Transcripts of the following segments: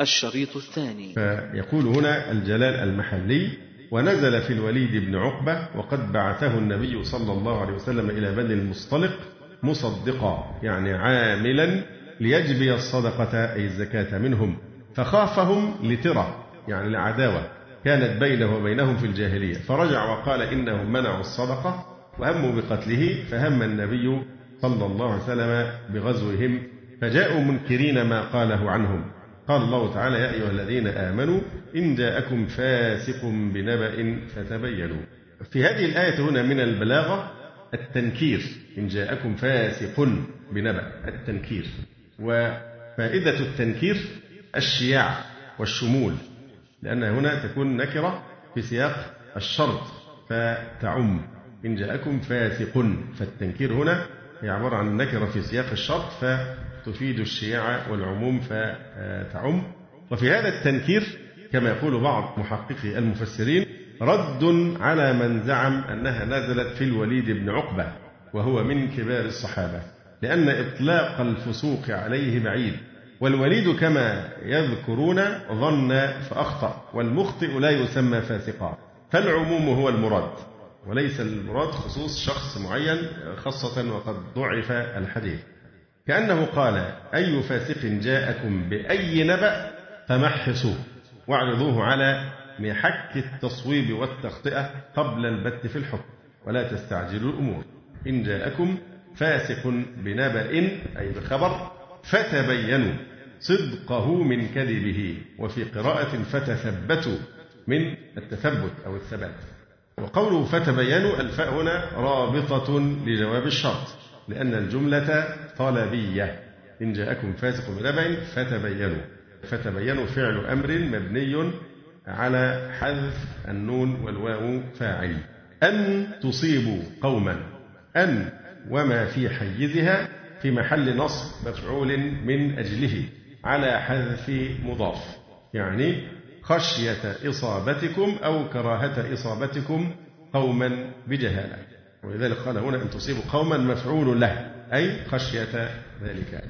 الشريط الثاني. فيقول هنا الجلال المحلي ونزل في الوليد بن عقبة وقد بعثه النبي صلى الله عليه وسلم إلى بني المصطلق مصدقا يعني عاملا ليجبي الصدقة أي الزكاة منهم فخافهم لترة يعني لعداوة كانت بينه وبينهم في الجاهلية. فرجع وقال إنهم منعوا الصدقة وهموا بقتله فهم النبي صلى الله عليه وسلم بغزوهم فجاءوا منكرين ما قاله عنهم. قال الله تعالى يا أيها الذين آمنوا إن جاءكم فاسق بنبأ فتبينوا. في هذه الآية هنا من البلاغة التنكير. إن جاءكم فاسق بنبأ التنكير. وفائدة التنكير الشياع والشمول لأن هنا تكون نكرة في سياق الشرط فتعم. إن جاءكم فاسق فالتنكير هنا هي عبارة عن نكرة في سياق الشرط فتفيد الشياع والعموم فتعم. وفي هذا التنكير كما يقول بعض محققي المفسرين رد على من زعم أنها نزلت في الوليد بن عقبة وهو من كبار الصحابة لأن إطلاق الفسوق عليه بعيد. والوليد كما يذكرون ظن فأخطأ والمخطئ لا يسمى فاسقا. فالعموم هو المراد وليس المراد خصوص شخص معين خاصة وقد ضعف الحديث. كأنه قال أي فاسق جاءكم بأي نبأ فمحصوه واعرضوه على محك التصويب والتخطئة قبل البت في الحكم ولا تستعجلوا الأمور. إن جاءكم فاسق بنبأ أي بخبر فتبينوا صدقه من كذبه وفي قراءة فتثبتوا من التثبت أو الثبات. وقوله فتبينوا الفاء هنا رابطة لجواب الشرط. لأن الجملة طلبية. إن جاءكم فاسق بنبأ فتبينوا. فتبينوا فعل أمر مبني على حذف النون والواو فاعل. أن تصيبوا قوما. أن وما في حيزها في محل نصب مفعول من أجله على حذف مضاف. يعني خشية إصابتكم أو كراهة إصابتكم قوما بجهالة. ولذلك قال هنا أن تصيبوا قوما مفعول له أي خشية ذلك.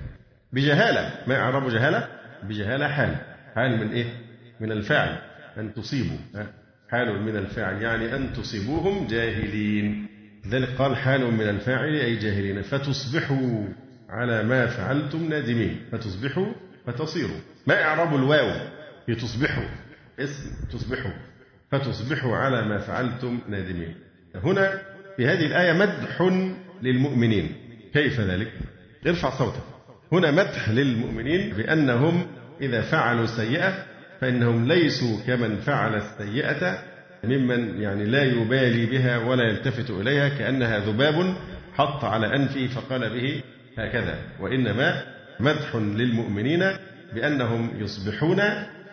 بجهالة ما إعراب جهالة؟ بجهالة حال. حال من إيه؟ من الفاعل أن تصيبوا. حال من الفاعل يعني أن تصيبوهم جاهلين. لذلك قال حال من الفاعل أي جاهلين. فتصبحوا على ما فعلتم نادمين. فتصبحوا فتصيروا. ما إعراب الواو؟ في تصبحوا. اسم تصبحوا. فتصبحوا على ما فعلتم نادمين. هنا في هذه الآية مدح للمؤمنين. كيف ذلك؟ ارفع صوتك. هنا مدح للمؤمنين بأنهم إذا فعلوا سيئة فإنهم ليسوا كمن فعل السيئة ممن يعني لا يبالي بها ولا يلتفت إليها كأنها ذباب حط على أنفه فقال به هكذا. وإنما مدح للمؤمنين بأنهم يصبحون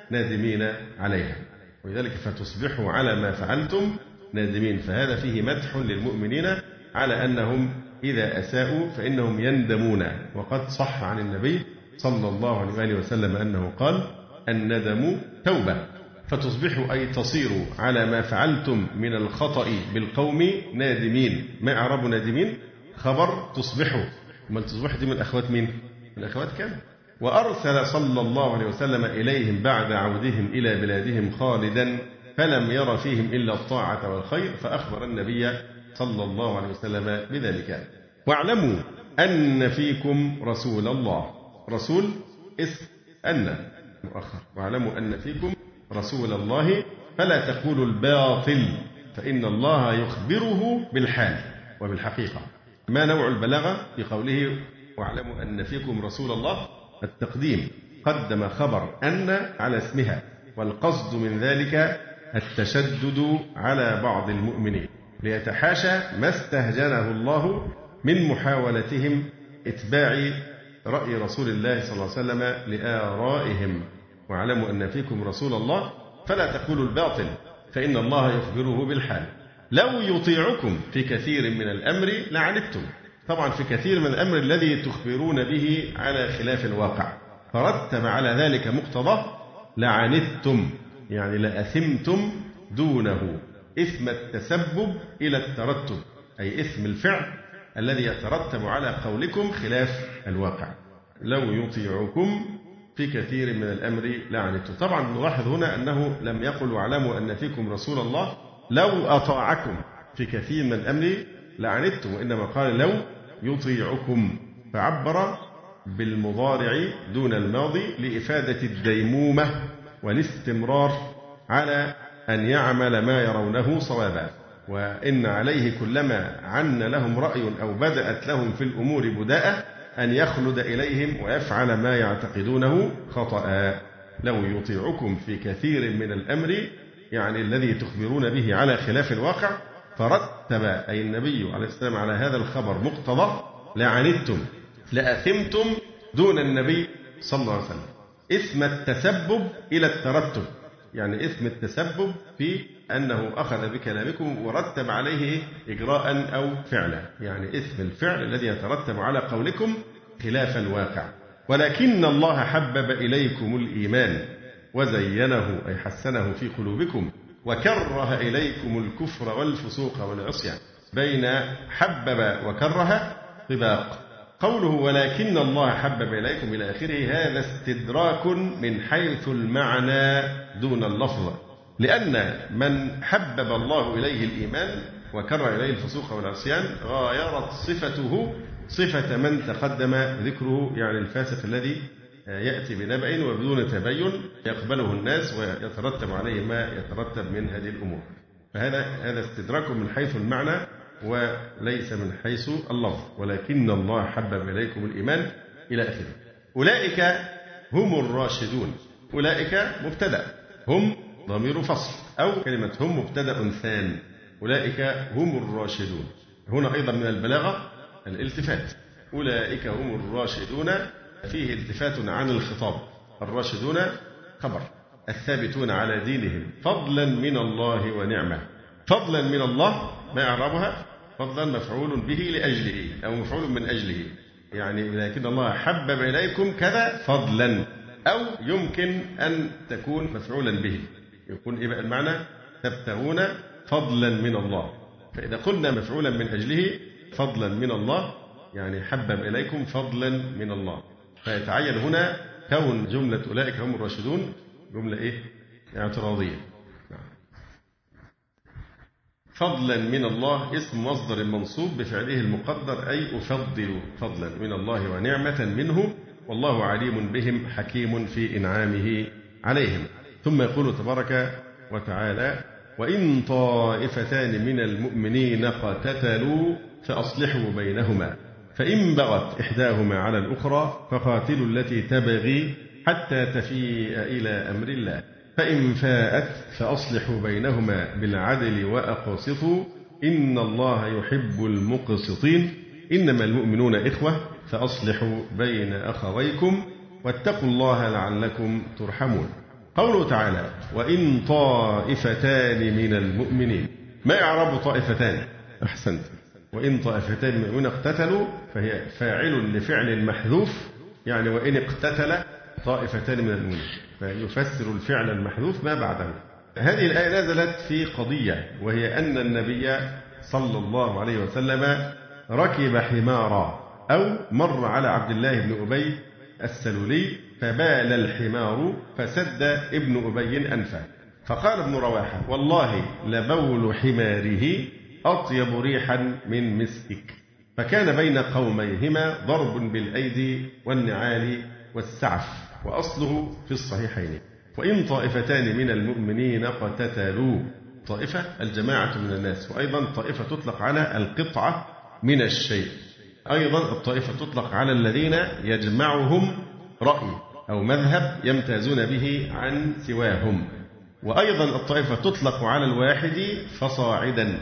نادمين عليها. ولذلك فتصبحوا على ما فعلتم نادمين فهذا فيه مدح للمؤمنين على أنهم إذا أساءوا فإنهم يندمون. وقد صح عن النبي صلى الله عليه وآله وسلم أنه قال الندم توبة. فتصبحوا أي تصيروا على ما فعلتم من الخطأ بالقوم نادمين. ما إعراب نادمين؟ خبر تصبحوا. ما تصبحوا دي من أخوات مين؟ من أخوات كم؟ وأرسل صلى الله عليه وسلم إليهم بعد عودهم إلى بلادهم خالدا. فلم ير فيهم إلا الطاعة والخير فأخبر النبي صلى الله عليه وسلم بذلك. واعلموا أن فيكم رسول الله. رسول اسم أن. مؤخر. واعلموا أن فيكم رسول الله فلا تقولوا الباطل فإن الله يخبره بالحال وبالحقيقة. ما نوع البلاغة في قوله واعلموا أن فيكم رسول الله؟ التقديم. قدم خبر أن على اسمها والقصد من ذلك التشدد على بعض المؤمنين ليتحاشى ما استهجنه الله من محاولتهم اتباع رأي رسول الله صلى الله عليه وسلم لآرائهم. واعلموا أن فيكم رسول الله فلا تقولوا الباطل فإن الله يخبره بالحال. لو يطيعكم في كثير من الأمر لعنتم. طبعا في كثير من الأمر الذي تخبرون به على خلاف الواقع. فرتب على ذلك مقتضاه لعنتم. يعني لأثمتم دونه. إثم التسبب إلى الترتب أي إثم الفعل الذي يترتب على قولكم خلاف الواقع. لو يطيعكم في كثير من الأمر لعنتم. طبعا نلاحظ هنا أنه لم يقل واعلموا أن فيكم رسول الله. لو أطاعكم في كثير من الأمر لعنتم وإنما قال لو يطيعكم. فعبر بالمضارع دون الماضي لإفادة الديمومة. والاستمرار على أن يعمل ما يرونه صوابا وإن عليه كلما عن لهم رأي أو بدأت لهم في الأمور بداءة أن يخلد إليهم ويفعل ما يعتقدونه خطأ. لو يطيعكم في كثير من الأمر يعني الذي تخبرون به على خلاف الواقع فرتب أي النبي عليه السلام على هذا الخبر مقتضى لعنتم لأثمتم دون النبي صلى الله عليه وسلم. إثم التسبب إلى الترتب. يعني إثم التسبب في أنه أخذ بكلامكم ورتب عليه إجراء أو فعلا. يعني إثم الفعل الذي يترتب على قولكم خلاف الواقع. ولكن الله حبب إليكم الإيمان وزينه أي حسنه في قلوبكم وكره إليكم الكفر والفسوق والعصيان بين حبب وكره طباق. قوله ولكن الله حبب إليكم إلى آخره هذا استدراك من حيث المعنى دون اللفظ. لأن من حبب الله إليه الإيمان وكره إليه الفسوق والعصيان غايرت صفته صفة من تقدم ذكره يعني الفاسق الذي يأتي بنبأ وبدون تبين يقبله الناس ويترتب عليه ما يترتب من هذه الأمور. فهذا هذا استدراك من حيث المعنى وليس من حيث اللفظ ولكن الله حبب إليكم الإيمان إلى آخره. أولئك هم الراشدون. أولئك مبتدأ. هم ضمير فصل. أو كلمة هم مبتدأ ثان. أولئك هم الراشدون. هنا أيضا من البلاغة الالتفات. أولئك هم الراشدون. فيه التفات عن الخطاب. الراشدون خبر. الثابتون على دينهم. فضلا من الله ونعمة. فضلا من الله ما إعرابها فضلا مفعول به لأجله أو مفعول من أجله. يعني لكن الله حبب إليكم كذا فضلا أو يمكن أن تكون مفعولا به. يكون إيه بقى المعنى؟ تبتغون فضلا من الله. فإذا قلنا مفعولا من أجله فضلا من الله يعني حبب إليكم فضلا من الله. فيتعين هنا كون جملة أولئك هم الراشدون جملة إيه؟ اعتراضية. فضلا من الله اسم مصدر منصوب بفعله المقدر أي أفضل فضلا من الله ونعمة منه والله عليم بهم حكيم في إنعامه عليهم. ثم يقول تبارك وتعالى وإن طائفتان من المؤمنين اقتتلوا فأصلحوا بينهما فإن بغت إحداهما على الأخرى فقاتلوا التي تبغي حتى تفيء إلى أمر الله. فإن فاءت فأصلحوا بينهما بالعدل وأقسطوا إن الله يحب المقسطين. إنما المؤمنون إخوة فأصلحوا بين أخويكم واتقوا الله لعلكم ترحمون. قوله تعالى وإن طائفتان من المؤمنين. ما إعراب طائفتان؟ أحسنت. وإن طائفتان من المؤمنين اقتتلوا فهي فاعل لفعل محذوف يعني وإن اقتتل طائفتان من المؤمنين. فيفسر الفعل المحذوف ما بعده. هذه الآية نزلت في قضية وهي أن النبي صلى الله عليه وسلم ركب حمارا أو مر على عبد الله بن أبي السلولي فبال الحمار فسد ابن أبي أنفه. فقال ابن رواحة والله لبول حماره أطيب ريحا من مسكك فكان بين قوميهما ضرب بالأيدي والنعال والسعف. وأصله في الصحيحين. وإن طائفتان من المؤمنين اقتتلوا طائفة الجماعة من الناس وأيضا طائفة تطلق على القطعة من الشيء. أيضا الطائفة تطلق على الذين يجمعهم رأي أو مذهب يمتازون به عن سواهم. وأيضا الطائفة تطلق على الواحد فصاعدا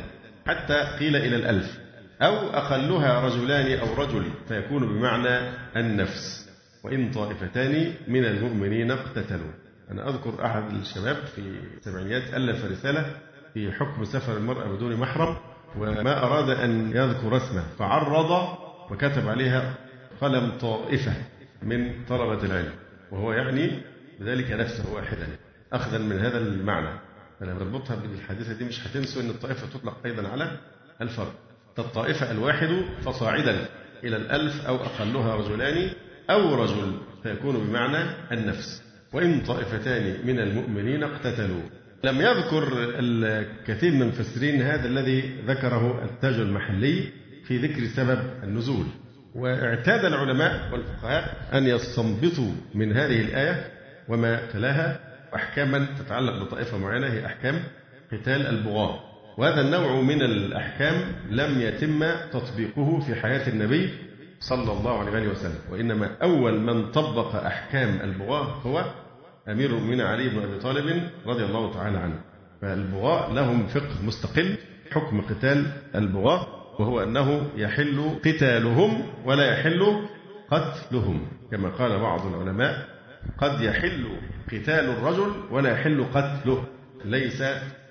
حتى قيل إلى الألف أو أقلها رجلان أو رجل فيكون بمعنى النفس. وإن طائفتان من المؤمنين اقتتلوا. أنا أذكر أحد الشباب في السبعينيات ألف رسالة في حكم سفر المرأة بدون محرم وما أراد أن يذكر اسمه فعرض وكتب عليها قلم طائفة من طلبة العلم وهو يعني بذلك نفسه واحدا. أخذا من هذا المعنى. فلما نربطها بالحادثة دي مش هتنسوا أن الطائفة تطلق أيضا على الفرد. فالطائفة الواحد فصاعدا إلى الألف أو أقلها رجلان أو رجل فيكون بمعنى النفس. وإن طائفتان من المؤمنين اقتتلوا. لم يذكر الكثير من المفسرين هذا الذي ذكره التاج المحلي في ذكر سبب النزول. واعتاد العلماء والفقهاء أن يستنبطوا من هذه الآية وما تلاها أحكاما تتعلق بطائفة معينة هي أحكام قتال البغاة. وهذا النوع من الأحكام لم يتم تطبيقه في حياة النبي صلى الله عليه وسلم. وإنما أول من طبق أحكام البغاة هو أمير المؤمنين علي بن أبي طالب رضي الله تعالى عنه. فالبغاة لهم فقه مستقل حكم قتال البغاة وهو أنه يحل قتالهم ولا يحل قتلهم. كما قال بعض العلماء قد يحل قتال الرجل ولا يحل قتله. ليس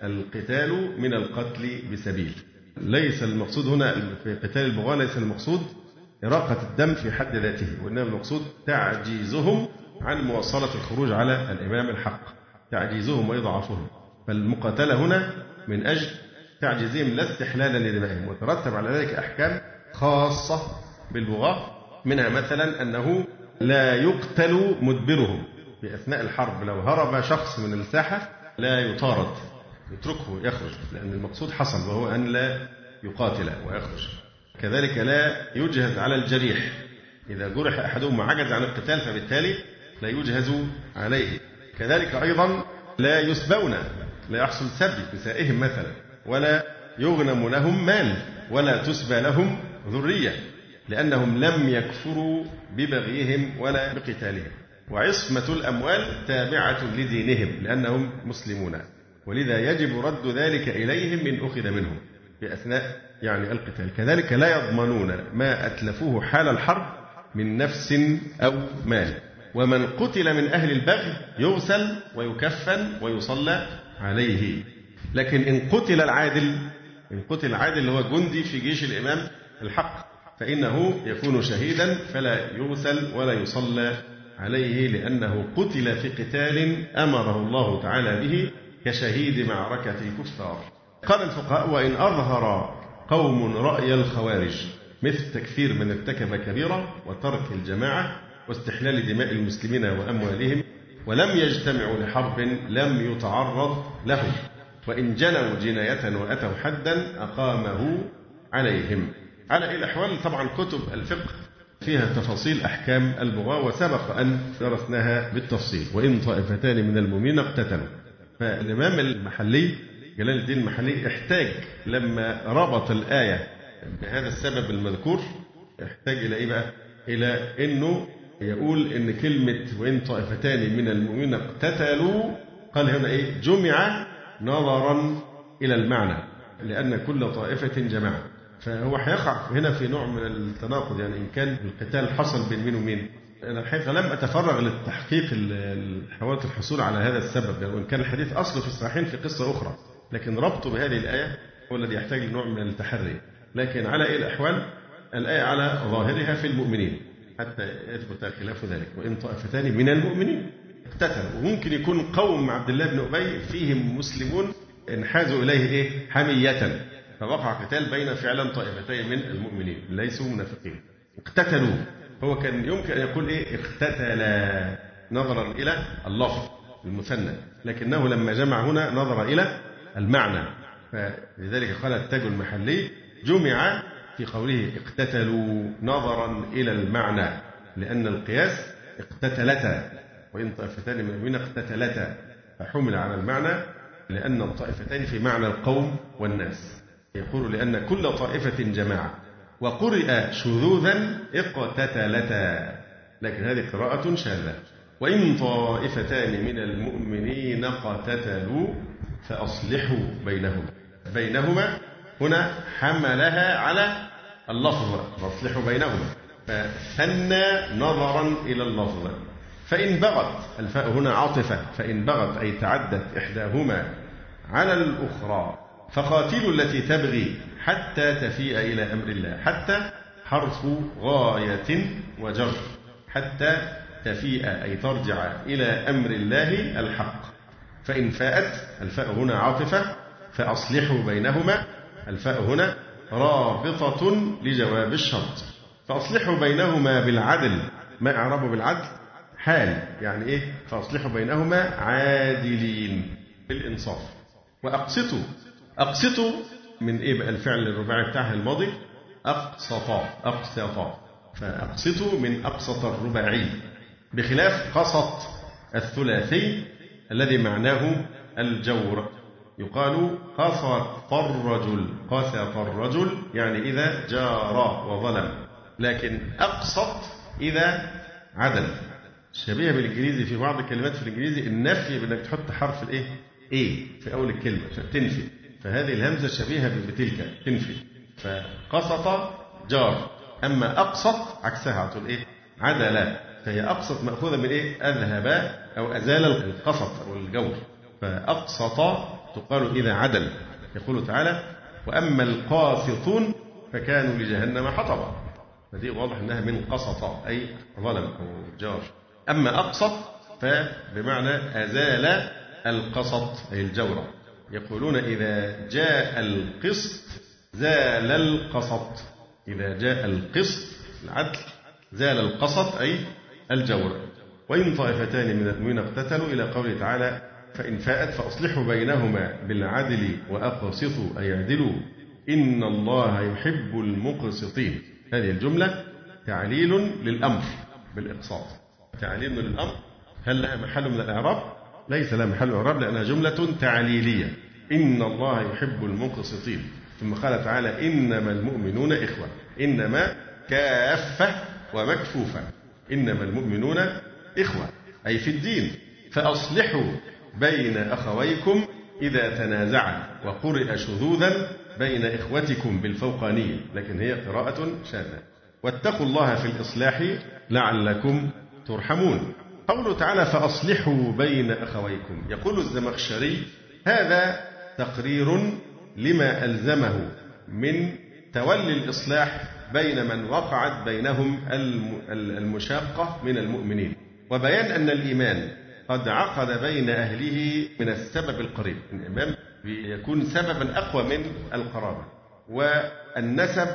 القتال من القتل بسبيل. ليس المقصود هنا في قتال البغاة ليس المقصود إراقة الدم في حد ذاته وإنما المقصود تعجيزهم عن مواصلة الخروج على الإمام الحق. تعجيزهم وإضعافهم. فالمقاتلة هنا من أجل تعجيزهم لا استحلالا لدمائهم وترتب على ذلك أحكام خاصة بالبغاة منها مثلا أنه لا يقتل مدبرهم. في أثناء الحرب لو هرب شخص من الساحة لا يطارد يتركه يخرج لأن المقصود حصل وهو أن لا يقاتل ويخرج. كذلك لا يجهز على الجريح. إذا جرح أحدهم وعجز عن القتال فبالتالي لا يجهز عليه. كذلك أيضا لا يسبون لا يحصل سبي نسائهم مثلا ولا يغنم لهم مال ولا تسبى لهم ذرية لأنهم لم يكفروا ببغيهم ولا بقتالهم. وعصمة الأموال تابعة لدينهم لأنهم مسلمون. ولذا يجب رد ذلك إليهم من أخذ منهم في أثناء يعني القتال. كذلك لا يضمنون ما أتلفوه حال الحرب من نفس أو مال. ومن قتل من أهل البغي يغسل ويكفن ويصلى عليه. لكن إن قتل العادل إن قتل العادل اللي هو جندي في جيش الإمام الحق فإنه يكون شهيدا فلا يغسل ولا يصلى عليه لأنه قتل في قتال أمره الله تعالى به كشهيد معركة الكفار قال الفقهاء وإن أظهر قوم رأي الخوارج مثل تكفير من ارتكب كبيرة وترك الجماعة واستحلال دماء المسلمين وأموالهم ولم يجتمعوا لحرب لم يتعرض لهم وإن جنوا جناية وأتوا حدا أقامه عليهم. على أي الأحوال طبعا كتب الفقه فيها تفاصيل أحكام البغاة وسبق أن درسناها بالتفصيل. وإن طائفتان من المؤمنين اقتتلوا فالإمام المحلي جلال الدين المحلي احتاج لما ربط الآية بهذا السبب المذكور احتاج إلى إيه بقى؟ إلى إنه يقول إن كلمة وإن طائفتان من المؤمنين اقتتلوا قال هنا إيه؟ جمع نظرا إلى المعنى لأن كل طائفة جماعة فهو هيقع هنا في نوع من التناقض يعني إن كان القتال حصل بين مين ومين أنا الحقيقة لم أتفرغ للتحقيق حوادث الحصول على هذا السبب يعني وإن كان الحديث أصله في الصحيحين في قصة أخرى لكن ربطه بهذه الآية هو الذي يحتاج لنوع من التحري. لكن على أي الأحوال الآية على ظاهرها في المؤمنين. حتى يثبت خلاف ذلك. وإن طائفتان من المؤمنين اقتتلوا. وممكن يكون قوم عبد الله بن أبي فيهم مسلمون انحازوا إليه إيه؟ حمية. فوقع قتال بين فعلا طائفتين من المؤمنين. ليسوا منافقين. اقتتلوا. هو كان يمكن أن يقول إيه؟ اقتتلا. نظرا إلى اللفظ المثنى. لكنه لما جمع هنا نظر إلى المعنى. فلذلك قال التاج المحلي جمع في قوله اقتتلوا نظرا إلى المعنى لأن القياس اقتتلتا وإن طائفتان من المؤمنين اقتتلتا فحمل على المعنى لأن الطائفتين في معنى القوم والناس. يقول لأن كل طائفة جماعة. وقرئ شذوذا اقتتلتا. لكن هذه قراءة شاذة. وإن طائفتان من المؤمنين اقتتلوا فأصلحوا بينهما. بينهما هنا حملها على اللفظ فأصلحوا بينهما. فثنى نظرا إلى اللفظ. فإن بغت الفاء هنا عاطفة. فإن بغت أي تعدت إحداهما على الأخرى. فقاتلوا التي تبغي حتى تفيء إلى أمر الله. حتى حرف غاية وجر. حتى تفيء أي ترجع إلى أمر الله الحق. فإن فاءت الفاء هنا عاطفة فأصلحوا بينهما الفاء هنا رابطة لجواب الشرط. فأصلحوا بينهما بالعدل. ما إعرابه بالعدل؟ حال. يعني إيه؟ فأصلحوا بينهما عادلين بالإنصاف. وأقسطوا. أقسطوا من إيه بقى؟ الفعل الرباعي بتاعها الماضي؟ أقسطا. أقسطا. فأقسطوا من أقسط الرباعي. بخلاف قسط الثلاثي الذي معناه الجور. يقال قسط الرجل قسط الرجل يعني إذا جار وظلم لكن أقسط إذا عدل. شبيهة بالإنجليزي في بعض الكلمات في الإنجليزي النفي بأنك تحط حرف الإيه؟ إيه في أول الكلمة تنفي. فهذه الهمزة شبيهة بتلك تنفي. فقسط جار. أما أقسط عكسها على إيه؟ عدل. فهي أقسط مأخوذة من إيه؟ أذهب أو أزال القسط أو الجور. فأقسط تقال إذا عدل. يقول تعالى وأما القاسطون فكانوا لجهنم حطبا. فدي واضح أنها من قسط أي ظلم أو جار. أما أقسط فبمعنى أزال القسط أي الجور. يقولون إذا جاء القسط زال القسط إذا جاء القسط العدل زال القسط أي الجور. وإن طائفتان من المؤمنين اقتتلوا إلى قوله تعالى فإن فاءت فأصلحوا بينهما بالعدل وأقسطوا أي أعدلوا. إن الله يحب المقسطين. هذه الجملة تعليل للأمر بالإقساط. تعليل للأمر. هل لها محل من الإعراب؟ ليس لها محل من الإعراب لأنها جملة تعليلية. إن الله يحب المقسطين. ثم قال تعالى إنما المؤمنون إخوة. إنما كافة ومكفوفة. إنما المؤمنون إخوة أي في الدين. فأصلحوا بين أخويكم إذا تنازعا وقرئ شذوذا بين إخوتكم بالفوقانية. لكن هي قراءة شاذة. واتقوا الله في الإصلاح لعلكم ترحمون. قوله تعالى فأصلحوا بين أخويكم. يقول الزمخشري هذا تقرير لما ألزمه من تولي الإصلاح بين من وقعت بينهم المشاقة من المؤمنين. وبيان أن الإيمان قد عقد بين أهله من السبب القريب. الإمام يكون سببا أقوى من القرابة. والنسب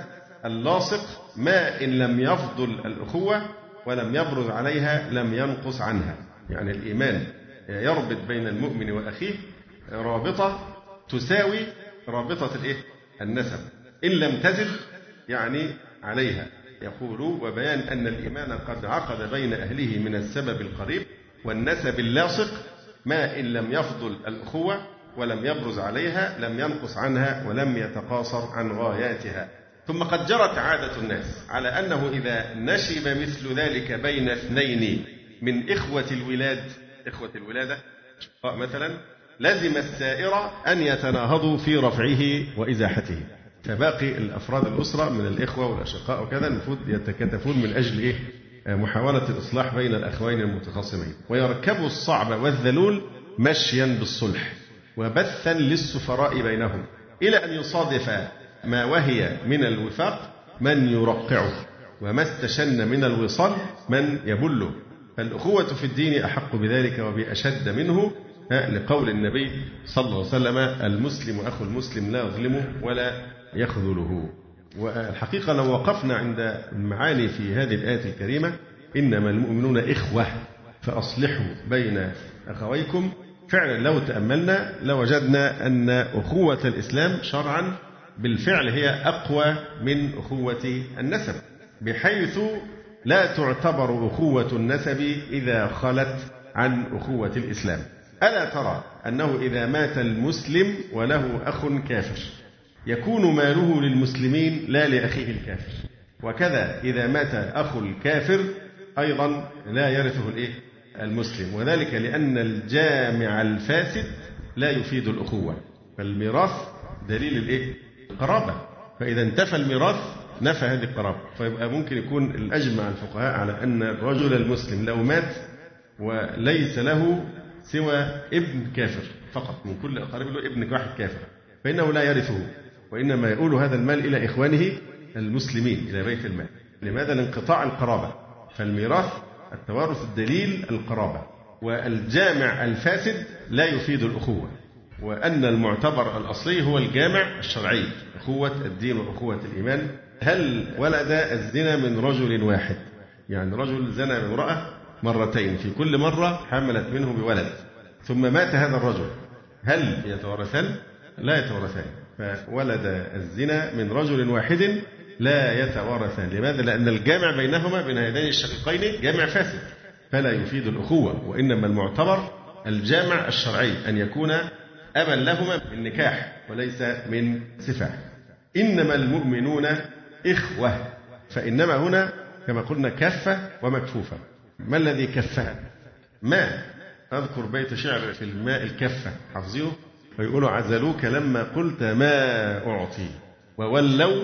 اللاصق ما إن لم يفضل الأخوة ولم يبرز عليها لم ينقص عنها. يعني الإيمان يربط بين المؤمن وأخيه رابطة تساوي رابطة الإيه؟ النسب. إن لم تزد يعني عليها. يقول وبيان أن الإيمان قد عقد بين أهله من السبب القريب والنسب اللاصق ما إن لم يفضل الأخوة ولم يبرز عليها لم ينقص عنها ولم يتقاصر عن غاياتها. ثم قد جرت عادة الناس على أنه إذا نشب مثل ذلك بين اثنين من إخوة الولاد إخوة الولادة مثلا لزم السائر أن يتناهضوا في رفعه وإزاحته. فباقي الأفراد الأسرة من الإخوة والأشقاء وكذا المفروض يتكاتفون من أجل إيه؟ محاولة الإصلاح بين الأخوين المتخاصمين ويركبوا الصعب والذلول مشيا بالصلح وبثا للسفراء بينهم إلى أن يصادف ما وهي من الوفاق من يرقعه وما استشن من الوصال من يبله فالأخوة في الدين أحق بذلك وبأشد منه لقول النبي صلى الله عليه وسلم المسلم أخو المسلم لا يظلمه ولا يخذله. والحقيقة لو وقفنا عند المعاني في هذه الآية الكريمة إنما المؤمنون إخوة فأصلحوا بين أخويكم. فعلا لو تأملنا لوجدنا أن أخوة الإسلام شرعا بالفعل هي أقوى من أخوة النسب بحيث لا تعتبر أخوة النسب إذا خلت عن أخوة الإسلام. ألا ترى أنه إذا مات المسلم وله أخ كافر؟ يكون ماله للمسلمين لا لأخيه الكافر. وكذا إذا مات أخو الكافر أيضا لا يرثه الإيه؟ المسلم. وذلك لأن الجامع الفاسد لا يفيد الأخوة. فالميراث دليل الإيه؟ القرابة. فإذا انتفى الميراث نفى هذه القرابة. فيبقى ممكن يكون الأجمع الفقهاء على أن الرجل المسلم لو مات وليس له سوى ابن كافر فقط. من كل أقاربه له ابن واحد كافر. فإنه لا يرثه. وإنما يؤول هذا المال إلى إخوانه المسلمين إلى بيت المال. لماذا؟ لانقطاع القرابة. فالميراث التوارث الدليل القرابة. والجامع الفاسد لا يفيد الأخوة. وأن المعتبر الأصلي هو الجامع الشرعي. أخوة الدين وأخوة الإيمان. هل ولد الزنا من رجل واحد؟ يعني رجل زنى بامرأة مرتين. في كل مرة حملت منه بولد. ثم مات هذا الرجل. هل يتوارثان؟ لا يتوارثان. فولد الزنا من رجل واحد لا يتوارثان. لماذا؟ لأن الجامع بينهما بين هذين الشقيقين جامع فاسد فلا يفيد الأخوة وإنما المعتبر الجامع الشرعي أن يكون أبا لهما من نكاح وليس من سفاح إنما المؤمنون إخوة فإنما هنا كما قلنا كفة ومكفوفة. ما الذي كفها؟ ماء أذكر بيت شعر في الماء الكفة حافظيه. ويقولوا عزلوك لما قلت ما أعطي وولوا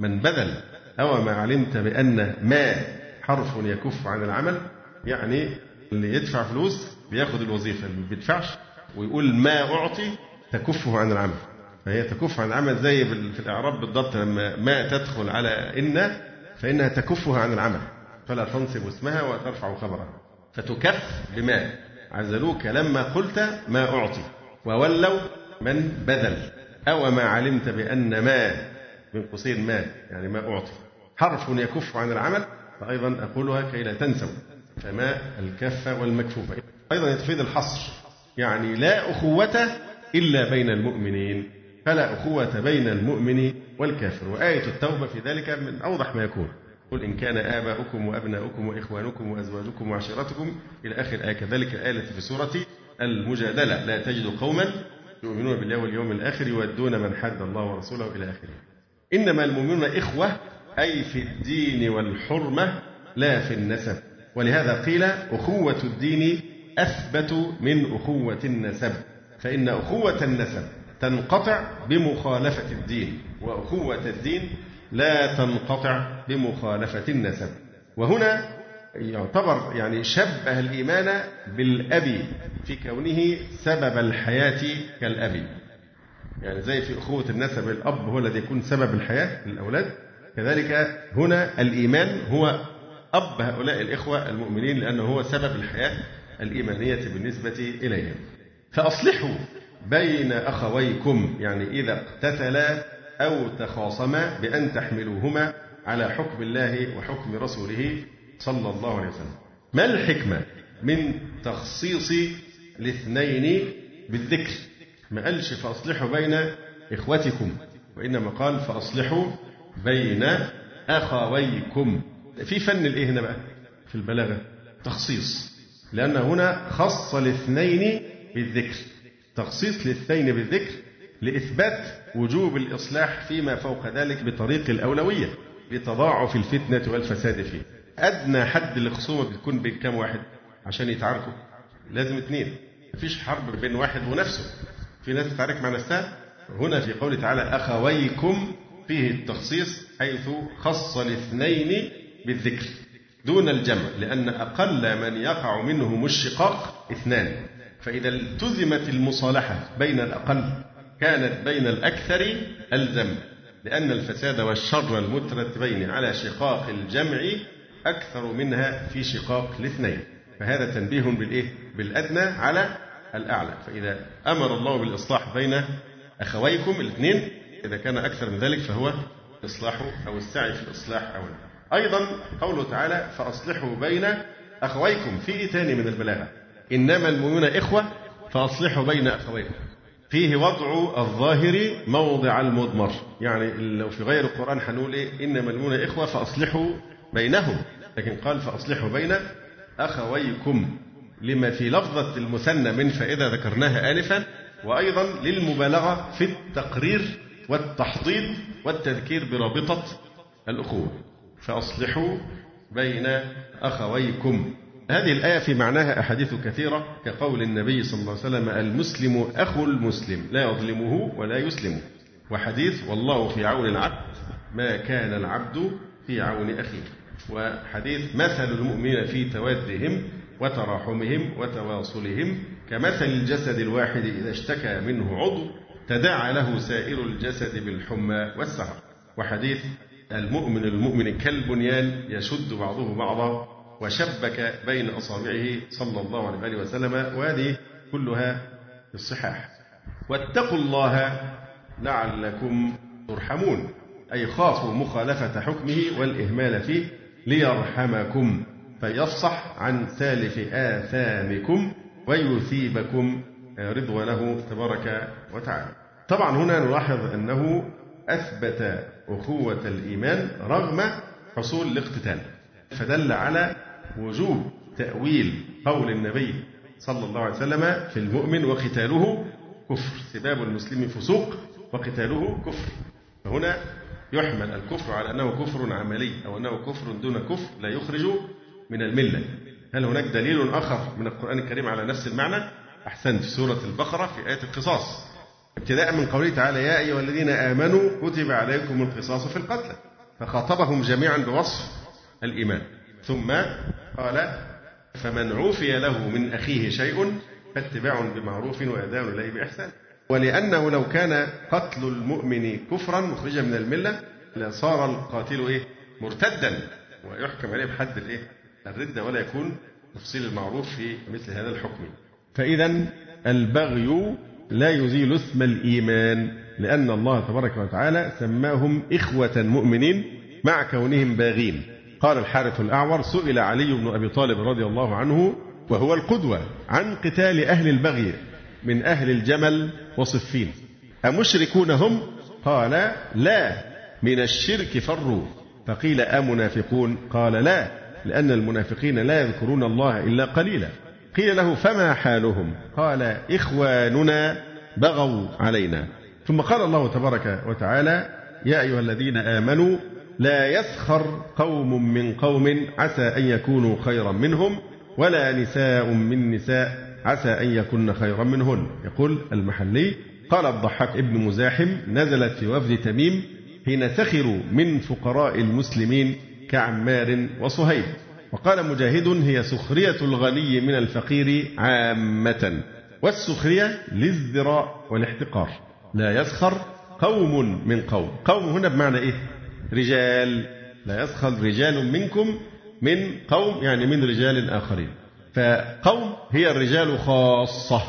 من بذل. أو ما علمت بأن ما حرف يكف عن العمل يعني اللي يدفع فلوس بياخد الوظيفة اللي ما بيدفعش ويقول ما أعطي تكفه عن العمل. فهي تكف عن العمل زي في الإعراب بالضبط لما ما تدخل على إن فإنها تكفها عن العمل. فلا تنصب اسمها وترفع خبرها. فتكف بما عزلوك لما قلت ما أعطي. وولوا من بذل. أو ما علمت بأن ما من قوسين ما يعني ما أعطي. حرف يكف عن العمل فأيضا أقولها كي لا تنسوا. فما الكفة والمكفوفة أيضا تفيد الحصر. يعني لا أخوة إلا بين المؤمنين. فلا أخوة بين المؤمن والكافر. وآية التوبة في ذلك من أوضح ما يكون. قل إن كان آباؤكم وأبناؤكم وإخوانكم وأزواجكم وعشيرتكم إلى آخر آية. كذلك الآية في سورة المجادلة. لا تجد قوما يؤمنون بالله واليوم الآخر يودون من حد الله ورسوله إلى آخره. إنما المؤمنون إخوة أي في الدين والحرمة لا في النسب. ولهذا قيل أخوة الدين أثبت من أخوة النسب. فإن أخوة النسب تنقطع بمخالفة الدين وأخوة الدين لا تنقطع بمخالفة النسب. وهنا يعتبر يعني شبه الإيمان بالأب في كونه سبب الحياة كالأب. يعني زي في أخوة النسب الأب هو الذي يكون سبب الحياة للأولاد. كذلك هنا الإيمان هو أب هؤلاء الإخوة المؤمنين لأنه هو سبب الحياة الإيمانية بالنسبة إليهم. فأصلحوا بين أخويكم يعني إذا اقتتلا أو تخاصما بأن تحملوهما على حكم الله وحكم رسوله صلى الله عليه وسلم. ما الحكمة من تخصيص الاثنين بالذكر؟ ما قالش فأصلحوا بين إخوتكم وإنما قال فأصلحوا بين أخويكم. في فن الإيه هنا بقى؟ في البلاغة. تخصيص. لأن هنا خص الاثنين بالذكر. تخصيص الاثنين بالذكر لإثبات وجوب الإصلاح فيما فوق ذلك بطريق الأولوية لتضاعف الفتنة والفساد فيه. أدنى حد الخصومة بتكون بين كام واحد؟ عشان يتعاركوا. لازم اثنين مفيش حرب بين واحد ونفسه. في ناس تتعارك مع نفسها. هنا في قوله تعالى أخويكم فيه التخصيص حيث خص الاثنين بالذكر دون الجمع لأن أقل من يقع منهم الشقاق اثنان. فإذا التزمت المصالحة بين الأقل كانت بين الأكثر ألزم لأن الفساد والشر المترتبين على شقاق الجمع أكثر منها في شقاق الاثنين. فهذا تنبيه بالإيه؟ بالأدنى على الأعلى. فإذا أمر الله بالإصلاح بين أخويكم الاثنين إذا كان أكثر من ذلك فهو إصلاح أو السعي في الإصلاح أولا أيضا قوله تعالى فأصلحوا بين أخويكم في تاني من البلاغة. إنما المؤمنون إخوة فأصلحوا بين أخويكم. فيه وضع الظاهر موضع المضمر. يعني لو في غير القرآن هنقول إيه؟ إنما المؤمنون إخوة فأصلحوا بينهم. لكن قال فأصلحوا بين أخويكم لما في لفظة المثنى من فائدة ذكرناها آنفا وأيضا للمبالغة في التقرير والتحضيض والتذكير برابطة الأخوة. فأصلحوا بين أخويكم. هذه الآية في معناها أحاديث كثيرة كقول النبي صلى الله عليه وسلم المسلم أخو المسلم لا يظلمه ولا يسلمه وحديث والله في عون العبد ما كان العبد في عون أخيه. وحديث مثل المؤمنين في تودهم وتراحمهم وتواصلهم كمثل الجسد الواحد إذا اشتكى منه عضو تداعى له سائر الجسد بالحمى والسهر. وحديث المؤمن المؤمن كالبنيان يشد بعضه بعضا وشبك بين أصابعه صلى الله عليه وسلم وهذه كلها الصحاح. واتقوا الله لعلكم ترحمون أي خافوا مخالفة حكمه والإهمال فيه ليرحمكم فيفصح عن سالف آثامكم ويثيبكم رضوانه تبارك وتعالى. طبعا هنا نلاحظ أنه أثبت أخوة الإيمان رغم حصول الاقتتال فدل على وجوب تأويل قول النبي صلى الله عليه وسلم في المؤمن وقتاله كفر سباب المسلم فسوق وقتاله كفر. فهنا يحمل الكفر على أنه كفر عملي أو أنه كفر دون كفر لا يخرج من الملة. هل هناك دليل آخر من القرآن الكريم على نفس المعنى؟ أحسنت في سورة البقرة في آية القصاص. ابتداء من قوله تعالى يا أيها الذين آمنوا كتب عليكم القصاص في القتلى. فخاطبهم جميعا بوصف الإيمان. ثم قال فمن عوفي له من أخيه شيء فاتباع بمعروف وأداء إليه بإحسان. ولأنه لو كان قتل المؤمن كفرا مخرجا من الملة لصار القاتل إيه؟ مرتدا. ويحكم عليه بحد الإيه؟ الردة ولا يكون تفصيل المعروف في مثل هذا الحكم. فإذا البغي لا يزيل اسم الإيمان لأن الله تبارك وتعالى سماهم إخوة مؤمنين مع كونهم باغين. قال الحارث الأعور سئل علي بن أبي طالب رضي الله عنه وهو القدوة عن قتال أهل البغي. من أهل الجمل وصفين. أمشركون هم؟ قال لا. من الشرك فروا. فقيل أمنافقون؟ قال لا. لأن المنافقين لا يذكرون الله إلا قليلا. قيل له فما حالهم؟ قال إخواننا بغوا علينا. ثم قال الله تبارك وتعالى يا أيها الذين آمنوا لا يسخر قوم من قوم عسى أن يكونوا خيرا منهم ولا نساء من نساء. عسى أن يكن خيرا منهن. يقول المحلي قال الضحاك ابن مزاحم نزلت في وفد تميم حين سخروا من فقراء المسلمين كعمار وصهيب. وقال مجاهد هي سخرية الغني من الفقير عامة والسخرية للازدراء والاحتقار. لا يسخر قوم من قوم. قوم هنا بمعنى إيه؟ رجال. لا يسخر رجال منكم من قوم يعني من رجال آخرين. فقوم هي الرجال خاصة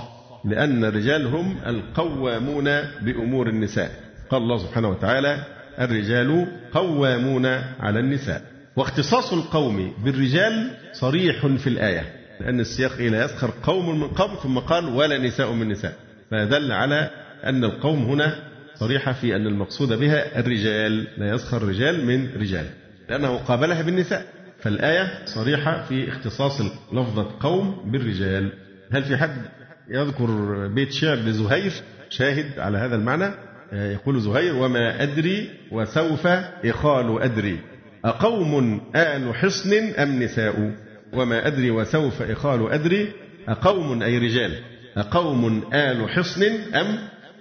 لأن الرجال هم القوامون بأمور النساء. قال الله سبحانه وتعالى الرجال قوامون على النساء. واختصاص القوم بالرجال صريح في الآية لأن السياق إلى يسخر قوم من قوم ثم قال ولا نساء من نساء فدل على أن القوم هنا صريحة في أن المقصود بها الرجال لا يسخر رجال من رجال لأنه قابلها بالنساء. فالآية صريحة في اختصاص لفظة قوم بالرجال. هل في حد يذكر بيت شعر لزهير؟ شاهد على هذا المعنى. يقول زهير وما أدري وسوف إخال أدري. أقوم آل حصن أم نساء؟ وما أدري وسوف إخال أدري. أقوم أي رجال؟ أقوم آل حصن أم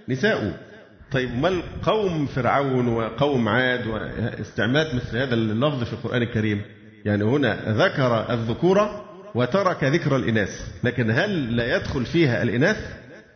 نساء؟ طيب ما القوم فرعون وقوم عاد واستعمال مثل هذا اللفظ في القرآن الكريم؟ يعني هنا ذكر الذكورة وترك ذكر الإناث لكن هل لا يدخل فيها الإناث؟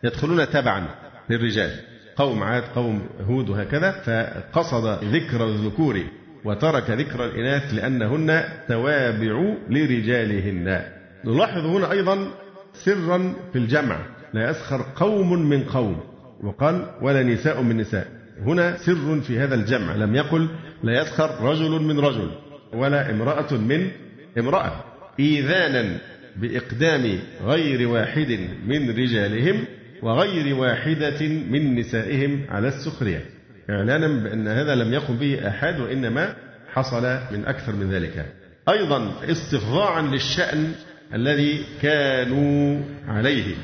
يدخلون تبعا للرجال قوم عاد قوم هود وهكذا فقصد ذكر الذكور وترك ذكر الإناث لأنهن توابع لرجالهن. نلاحظ هنا أيضا سرا في الجمع لا يسخر قوم من قوم وقال ولا نساء من نساء. هنا سر في هذا الجمع لم يقل لا يسخر رجل من رجل. ولا امرأة من امرأة إيذانا بإقدام غير واحد من رجالهم وغير واحدة من نسائهم على السخرية. إعلانا بأن هذا لم يقم به أحد وإنما حصل من أكثر من ذلك. أيضا استفضاعا للشأن الذي كانوا عليه.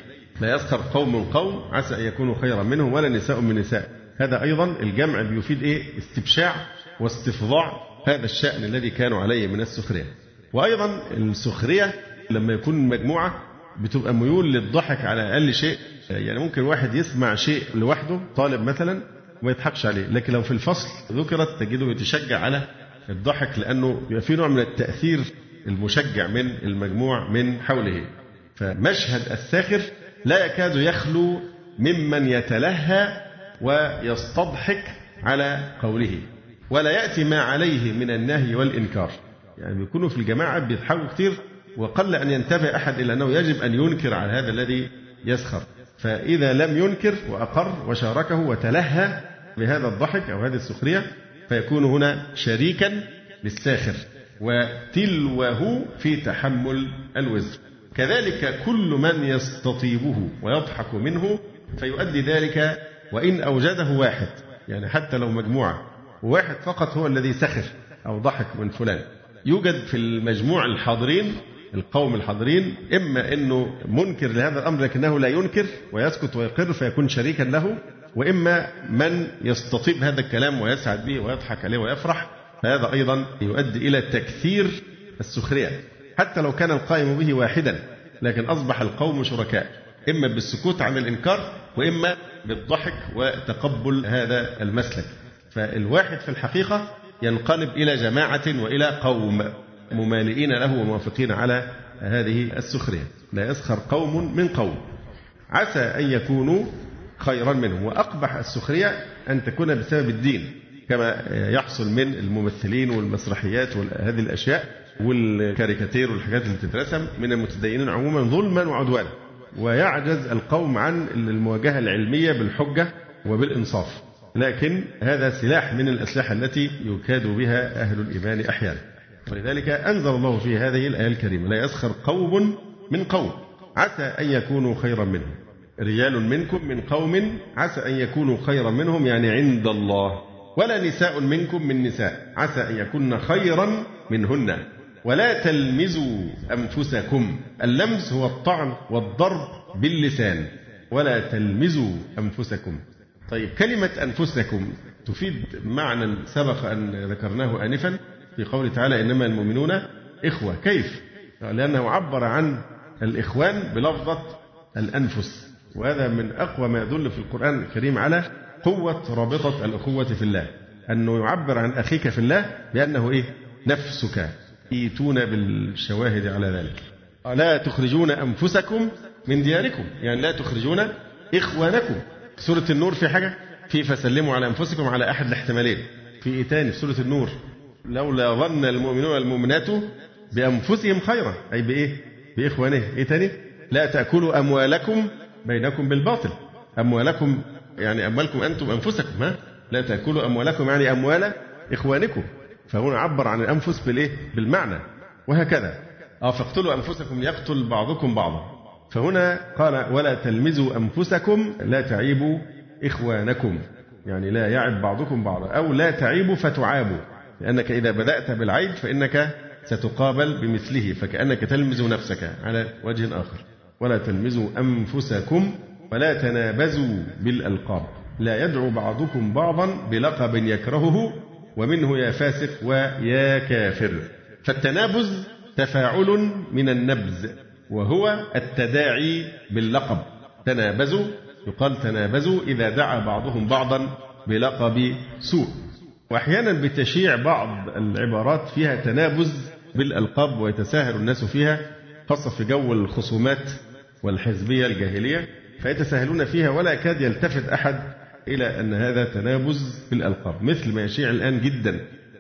لا يسخر قوم من قوم عسى أن يكونوا خيرا منهم ولا نساء من نساء. هذا أيضا الجمع بيفيد إيه؟ استبشاع واستفضاع هذا الشأن الذي كانوا عليه من السخرية. وأيضا السخرية لما يكون مجموعة بتبقى ميول للضحك على أقل شيء. يعني ممكن واحد يسمع شيء لوحده طالب مثلا وما يضحكش عليه. لكن لو في الفصل ذكرت تجده يتشجع على الضحك لأنه بيبقى في نوع من التأثير المشجع من المجموع من حوله. فمشهد الساخر لا يكاد يخلو ممن يتلهى ويستضحك على قوله. ولا يأتي ما عليه من النهي والإنكار. يعني بيكونوا في الجماعة بيضحكوا كتير وقل أن ينتبه أحد إلى أنه يجب أن ينكر على هذا الذي يسخر. فإذا لم ينكر وأقر وشاركه وتلهى بهذا الضحك أو هذه السخرية فيكون هنا شريكا للساخر وتلوه في تحمل الوزر. كذلك كل من يستطيبه ويضحك منه فيؤدي ذلك وإن أوجده واحد. يعني حتى لو مجموعة. وواحد فقط هو الذي سخر أو ضحك من فلان. يوجد في المجموع الحاضرين القوم الحاضرين إما أنه منكر لهذا الأمر لكنه لا ينكر ويسكت ويقر فيكون شريكا له وإما من يستطيب هذا الكلام ويسعد به ويضحك عليه ويفرح فهذا أيضا يؤدي إلى تكثير السخرية حتى لو كان القائم به واحدا لكن أصبح القوم شركاء إما بالسكوت عن الإنكار وإما بالضحك وتقبل هذا المسلك. فالواحد في الحقيقة ينقلب إلى جماعة وإلى قوم ممالئين له وموافقين على هذه السخرية. لا يسخر قوم من قوم. عسى أن يكونوا خيرا منهم. وأقبح السخرية أن تكون بسبب الدين كما يحصل من الممثلين والمسرحيات وهذه الأشياء والكاريكاتير والحاجات اللي بتترسم من المتدينين عموما ظلما وعدوانا. ويعجز القوم عن المواجهة العلمية بالحجة وبالإنصاف. لكن هذا سلاح من الأسلحة التي يكاد بها أهل الإيمان أحيانا. ولذلك أنزل الله في هذه الآية الكريمة لا يسخر قوم من قوم عسى أن يكونوا خيرا منهم. رجال منكم من قوم عسى أن يكونوا خيرا منهم يعني عند الله. ولا نساء منكم من نساء عسى أن يكون خيرا منهن. ولا تلمزوا أنفسكم اللمز هو الطعن والضرب باللسان. ولا تلمزوا أنفسكم. طيب كلمة أنفسكم تفيد معنى سبق أن ذكرناه آنفا في قوله تعالى إنما المؤمنون إخوة. كيف؟ لأنه عبر عن الإخوان بلفظة الأنفس وهذا من أقوى ما يدل في القرآن الكريم على قوة رابطة الأخوة في الله. أنه يعبر عن أخيك في الله بأنه إيه؟ نفسك. إيتون بالشواهد على ذلك. لا تخرجون أنفسكم من دياركم؟ يعني لا تخرجون إخوانكم. سورة النور في حاجة؟ في فسلموا على أنفسكم على أحد الاحتمالين. في إيه تاني في سورة النور؟ لولا ظن المؤمنون والمؤمنات بأنفسهم خيرا. أي بإيه؟ بإخوانه. إيه تاني؟ لا تأكلوا أموالكم بينكم بالباطل. أموالكم يعني أموالكم أنتم أنفسكم ها؟ لا تأكلوا أموالكم يعني أموال إخوانكم. فهنا عبر عن الأنفس بالإيه؟ بالمعنى. وهكذا. أه فاقتلوا أنفسكم يقتل بعضكم بعضا. فهنا قال ولا تلمزوا أنفسكم لا تعيبوا إخوانكم. يعني لا يعب بعضكم بعضا أو لا تعيبوا فتعابوا. لأنك إذا بدأت بالعيب فإنك ستقابل بمثله فكأنك تلمز نفسك على وجه آخر. ولا تلمزوا أنفسكم ولا تنابزوا بالألقاب. لا يدعو بعضكم بعضا بلقب يكرهه ومنه يا فاسق ويا كافر. فالتنابز تفاعل من النبز. وهو التداعي باللقب. تنابزوا. يقال تنابزوا إذا دعا بعضهم بعضا بلقب سوء. وأحيانا بتشيع بعض العبارات فيها تنابز بالألقاب ويتساهل الناس فيها خاصة في جو الخصومات والحزبية الجاهلية فيتساهلون فيها ولا يكاد يلتفت أحد إلى أن هذا تنابز بالألقاب. مثل ما يشيع الآن جدا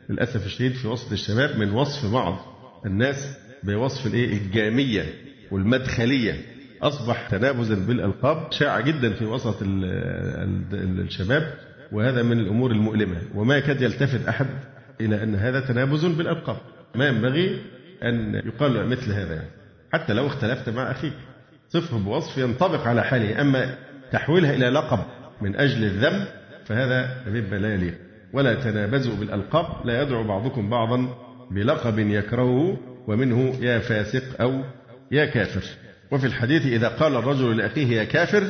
للأسف الشديد في وسط الشباب من وصف بعض الناس بوصف الإيه؟ الجامية. والمدخلية. أصبح تنابزا بالألقاب شاع جدا في وسط الشباب وهذا من الأمور المؤلمة. وما يكاد يلتفت أحد إلى أن هذا تنابز بالألقاب ما ينبغي أن يقال مثل هذا. يعني. حتى لو اختلفت مع أخيك. صفه بوصف ينطبق على حاله. أما تحويلها إلى لقب من أجل الذم فهذا مما لا يليق ولا تنابزوا بالألقاب. لا يدعو بعضكم بعضا بلقب يكرهه ومنه يا فاسق أو يا كافر. وفي الحديث إذا قال الرجل لأخيه يا كافر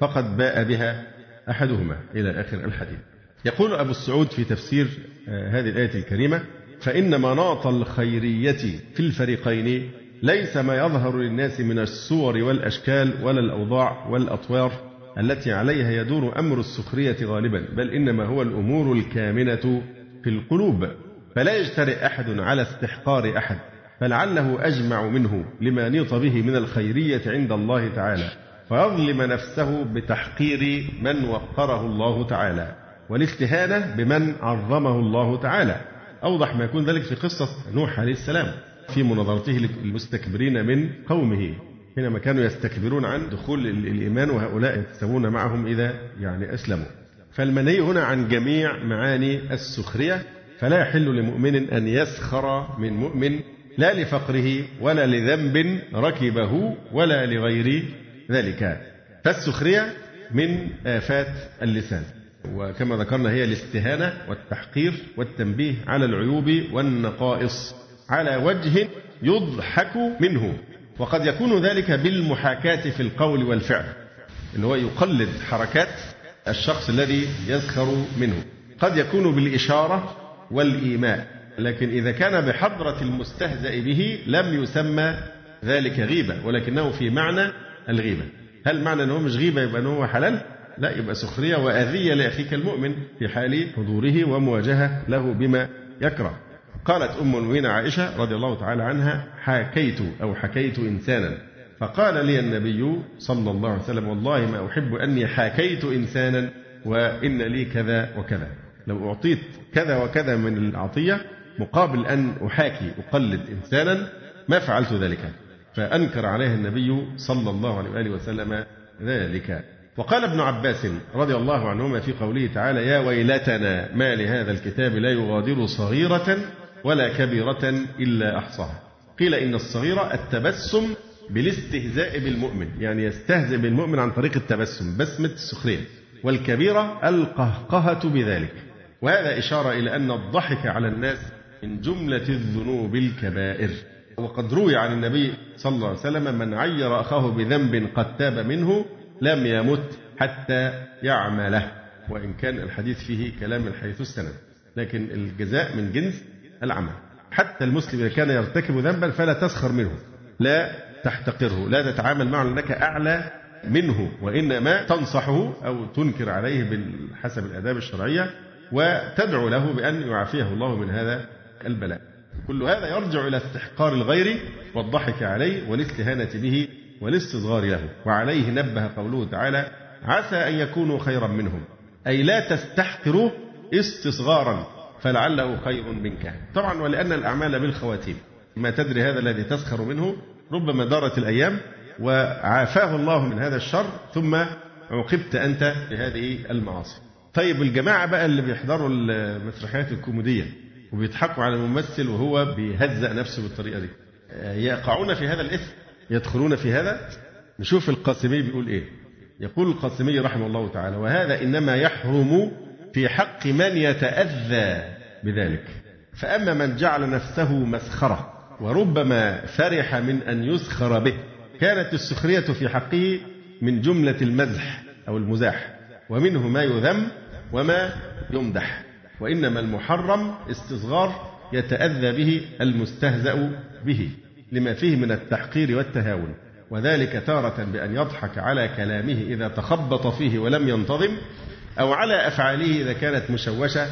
فقد باء بها أحدهما. إلى آخر الحديث. يقول أبو السعود في تفسير آه، هذه الآية الكريمة فإن مناط الخيرية في الفريقين ليس ما يظهر للناس من الصور والأشكال ولا الأوضاع والأطوار التي عليها يدور أمر السخرية غالبا بل إنما هو الأمور الكامنة في القلوب. فلا يجترئ أحد على استحقار أحد. فلعله أجمع منه لما نيط به من الخيرية عند الله تعالى فيظلم نفسه بتحقير من وقره الله تعالى والاستهانة بمن عظمه الله تعالى. أوضح ما يكون ذلك في قصة نوح عليه السلام. في مناظرته للمستكبرين من قومه حينما كانوا يستكبرون عن دخول الإيمان وهؤلاء يتسوون معهم إذا يعني أسلموا. فالمنهي هنا عن جميع معاني السخرية فلا يحل لمؤمن أن يسخر من مؤمن لا لفقره ولا لذنب ركبه ولا لغير ذلك. فالسخرية من آفات اللسان. وكما ذكرنا هي الاستهانة والتحقير والتنبيه على العيوب والنقائص على وجه يضحك منه. وقد يكون ذلك بالمحاكاة في القول والفعل اللي هو يقلد حركات الشخص الذي يسخر منه. قد يكون بالإشارة والإيماء. لكن إذا كان بحضرة المستهزأ به لم يسمى ذلك غيبة ولكنه في معنى الغيبة. هل معنى أنه مش غيبة يبقى أنه حلال؟ لا يبقى سخرية وأذية لأخيك المؤمن في حال حضوره ومواجهة له بما يكره. قالت أم المؤمنين عائشة رضي الله تعالى عنها حكيت أو حكيت إنسانا فقال لي النبي صلى الله عليه وسلم والله ما أحب أني حكيت إنسانا وإن لي كذا وكذا لو أعطيت كذا وكذا من العطية مقابل أن أحاكي أقلد إنسانا ما فعلت ذلك فأنكر عليه النبي صلى الله عليه وآله وسلم ذلك. وقال ابن عباس رضي الله عنهما في قوله تعالى يا ويلتنا ما لهذا الكتاب لا يغادر صغيرة ولا كبيرة إلا أحصاها. قيل إن الصغيرة التبسم بالاستهزاء بالمؤمن يعني يستهزئ بالمؤمن عن طريق التبسم بسمة السخرية والكبيرة القهقهة بذلك. وهذا إشارة إلى أن الضحك على الناس من جملة الذنوب الكبائر. وقد روي عن النبي صلى الله عليه وسلم من عير أخاه بذنب قد تاب منه لم يمت حتى يعمله. وإن كان الحديث فيه كلام من حيث السند لكن الجزاء من جنس العمل. حتى المسلم إذا كان يرتكب ذنبا فلا تسخر منه لا تحتقره لا تتعامل معه لأنك أعلى منه وإنما تنصحه أو تنكر عليه بحسب الآداب الشرعية وتدعو له بأن يعافيه الله من هذا البلاء. كل هذا يرجع إلى استحقار الغير والضحك عليه والاستهانة به والاستصغار له. وعليه نبه قوله تعالى عسى أن يكونوا خيرا منهم. أي لا تستحقروه استصغارا فلعله خير منك. طبعا ولأن الأعمال بالخواتيم. ما تدري هذا الذي تسخر منه؟ ربما دارت الأيام وعافاه الله من هذا الشر ثم عوقبت أنت بهذه المعاصي. طيب الجماعة بقى اللي بيحضروا المسرحيات الكوميدية. وبيضحكوا على الممثل وهو بيهزأ نفسه بالطريقة دي. يقعون في هذا الإثم يدخلون في هذا. نشوف القاسمي بيقول إيه. يقول القاسمي رحمه الله تعالى وهذا إنما يحرم في حق من يتأذى بذلك. فأما من جعل نفسه مسخرة وربما فرح من أن يسخر به كانت السخرية في حقه من جملة المزح أو المزاح ومنه ما يذم وما يمدح. وإنما المحرم استصغار يتأذى به المستهزأ به لما فيه من التحقير والتهاون. وذلك تارة بأن يضحك على كلامه إذا تخبط فيه ولم ينتظم أو على أفعاله إذا كانت مشوشة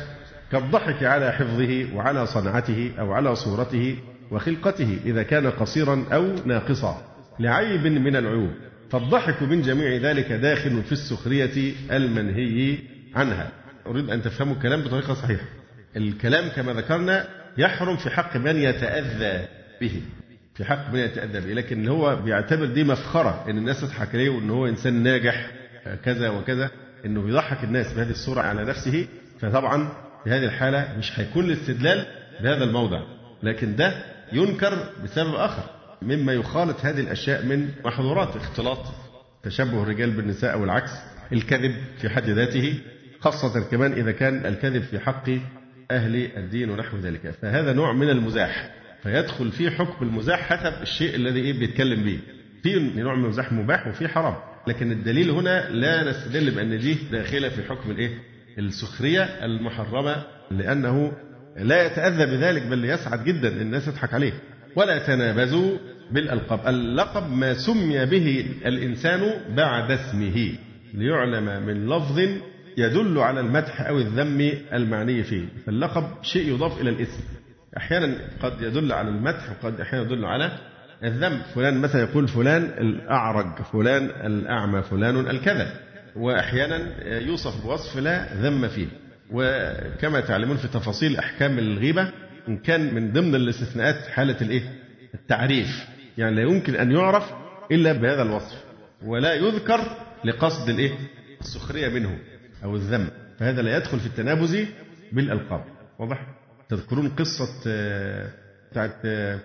كالضحك على حفظه وعلى صنعته أو على صورته وخلقته إذا كان قصيرا أو ناقصا. لعيب من العيوب فالضحك من جميع ذلك داخل في السخرية المنهي عنها. أريد أن تفهموا الكلام بطريقة صحيحة. الكلام كما ذكرنا يحرم في حق من يتأذى به. في حق من يتأذى به. لكن هو بيعتبر دي مفخرة إن الناس تضحك عليه وإن هو إنسان ناجح كذا وكذا إنه بيضحك الناس بهذه الصورة على نفسه فطبعا في هذه الحالة مش هيكون الاستدلال بهذا الموضع. لكن ده ينكر بسبب آخر. مما يخالط هذه الأشياء من محظورات. اختلاط. تشبه الرجال بالنساء أو العكس الكذب في حد ذاته. خاصة كمان إذا كان الكذب في حق أهل الدين ونحو ذلك. فهذا نوع من المزاح. فيدخل في حكم المزاح حسب الشيء الذي إيه بيتكلم به. في نوع من المزاح مباح وفي حرام. لكن الدليل هنا لا نستدل بأن دي داخلة في حكم الإيه؟ السخرية المحرمة لأنه لا يتأذى بذلك بل يسعد جدا الناس تضحك عليه. ولا تنابزوا بالألقاب. اللقب ما سمي به الإنسان بعد اسمه. ليعلم من لفظ يدل على المدح أو الذم المعني فيه فاللقب شيء يضاف إلى الاسم. أحيانا قد يدل على المدح وقد أحيانا يدل على الذم. فلان مثلا يقول فلان الأعرج فلان الأعمى فلان الكذا. وأحيانا يوصف بوصف لا ذم فيه. وكما تعلمون في تفاصيل أحكام الغيبة إن كان من ضمن الاستثناءات حالة الإيه؟ التعريف. يعني لا يمكن أن يعرف إلا بهذا الوصف. ولا يذكر لقصد الإيه؟ السخرية منه. أو الذم فهذا لا يدخل في التنابز بالألقاب. واضح؟ تذكرون قصة آه، بتاعت آه،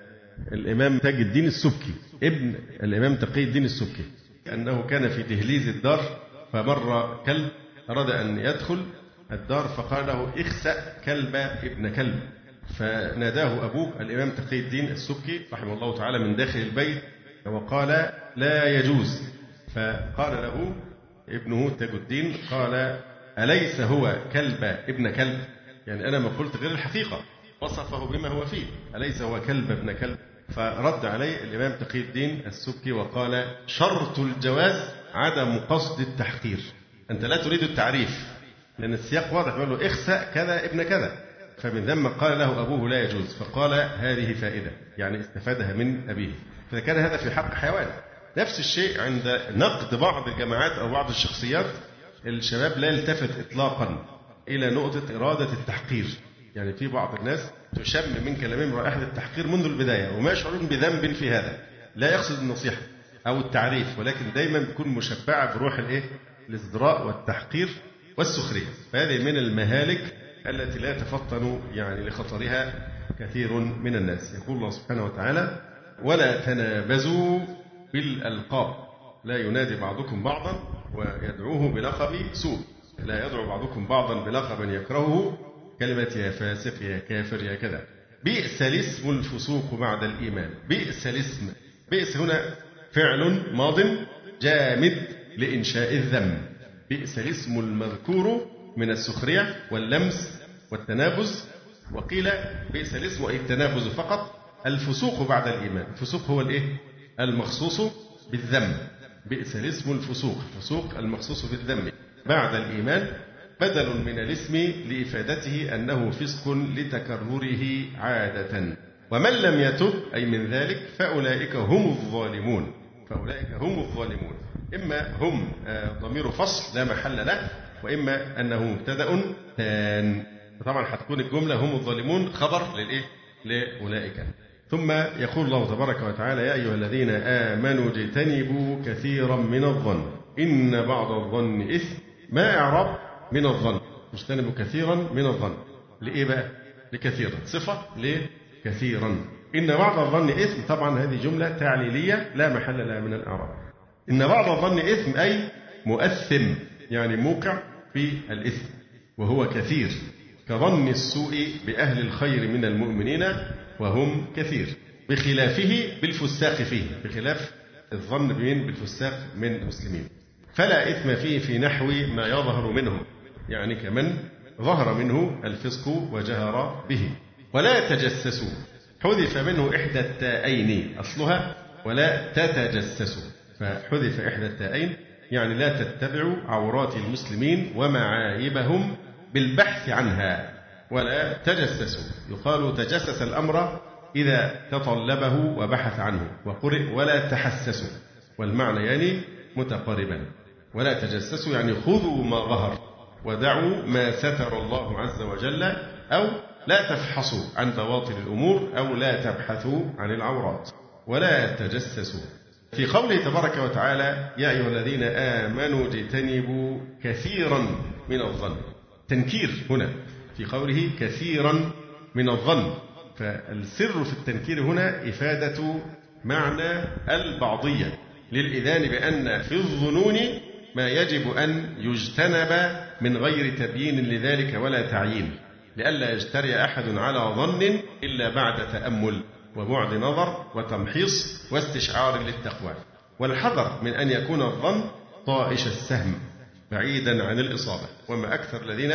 الإمام تاج الدين السبكي. ابن الإمام تقي الدين السبكي. أنه كان في دهليز الدار فمر كلب أراد أن يدخل الدار فقال له اخسأ كلب ابن كلب. فناداه أبوه الإمام تقي الدين السبكي رحمه الله تعالى من داخل البيت وقال لا يجوز. فقال له ابنه تاج الدين قال أليس هو كلب ابن كلب؟ يعني أنا ما قلت غير الحقيقة وصفه بما هو فيه. أليس هو كلب ابن كلب؟ فرد عليه الإمام تقي الدين السبكي وقال شرط الجواز عدم قصد التحقير. أنت لا تريد التعريف لأن السياق واضح يقول له اخسأ كذا ابن كذا. فمن ثم قال له أبوه لا يجوز فقال هذه فائدة يعني استفادها من أبيه. فكان هذا في حق حيوان. نفس الشيء عند نقد بعض الجماعات أو بعض الشخصيات. الشباب لا يلتفت إطلاقا إلى نقطة إرادة التحقير. يعني في بعض الناس تشم من كلامهم رائحة التحقير منذ البداية وما يشعرون بذنب في هذا. لا يقصد النصيحة أو التعريف ولكن دايما بيكون مشبعة بروح الإيه؟ الازدراء والتحقير والسخرية. فهذه من المهالك التي لا يتفطن يعني لخطرها كثير من الناس. يقول الله سبحانه وتعالى ولا تنابزوا بالألقاب. لا ينادي بعضكم بعضا ويدعوه بلقب سوء. لا يدعو بعضكم بعضا بلقب يكرهه. كلمة يا فاسق يا كافر يا كذا. بئس الاسم الفسوق بعد الإيمان. بئس الاسم. بئس هنا فعل ماض جامد لإنشاء الذم. بئس الاسم المذكور من السخرية واللمس والتنابز. وقيل بئس الاسم أي التنابز فقط. الفسوق بعد الإيمان. الفسوق هو الإيه؟ المخصوص بالذم بئس الاسم الفسوق الفسوق المخصوص بالذم. بعد الإيمان بدل من الاسم لإفادته أنه فسق لتكرره عادة. ومن لم يتب أي من ذلك فأولئك هم الظالمون. فأولئك هم الظالمون. إما هم آه، ضمير فصل لا محل له وإما أنه مبتدأ ثان طبعا هتكون الجملة هم الظالمون خبر للإيه؟ لأولئك. ثم يقول الله تبارك وتعالى يا أيها الذين آمنوا اجتنبوا كثيرا من الظن إن بعض الظن إثم. ما إعراب من الظن؟ اجتنبوا كثيرا من الظن. لإيه بقى؟ لكثيرا. صفة لكثيرا. إن بعض الظن إثم. طبعا هذه جملة تعليلية لا محل لها من الإعراب. إن بعض الظن إثم أي مؤثم يعني موقع في الإثم وهو كثير. كظن السوء بأهل الخير من المؤمنين وهم كثير. بخلافه بالفساق فيه بخلاف الظن بين بالفساق من المسلمين. فلا إثم فيه في نحو ما يظهر منهم يعني كمن ظهر منه الفسق وجهر به. ولا تجسسوا حذف منه إحدى التائين أصلها ولا تتجسسوا. فحذف إحدى التائين يعني لا تتبعوا عورات المسلمين ومعايبهم بالبحث عنها. ولا تجسسوا. يقال تجسس الأمر إذا تطلبه وبحث عنه وقرئ ولا تحسسوا. والمعنى يعني متقاربا. ولا تجسسوا يعني خذوا ما ظهر ودعوا ما ستر الله عز وجل أو لا تفحصوا عن بواطن الأمور أو لا تبحثوا عن العورات. ولا تجسسوا. في قوله تبارك وتعالى يا أيها الذين آمنوا اجتنبوا كثيرا من الظن. تنكير هنا. في قوله كثيرا من الظن. فالسر في التنكير هنا إفادة معنى البعضية للإذان بأن في الظنون ما يجب أن يجتنب من غير تبيين لذلك ولا تعيين لئلا يجتري أحد على ظن إلا بعد تأمل وبعد نظر وتمحيص واستشعار للتقوى. والحذر من أن يكون الظن طائش السهم بعيدا عن الإصابة. وما أكثر الذين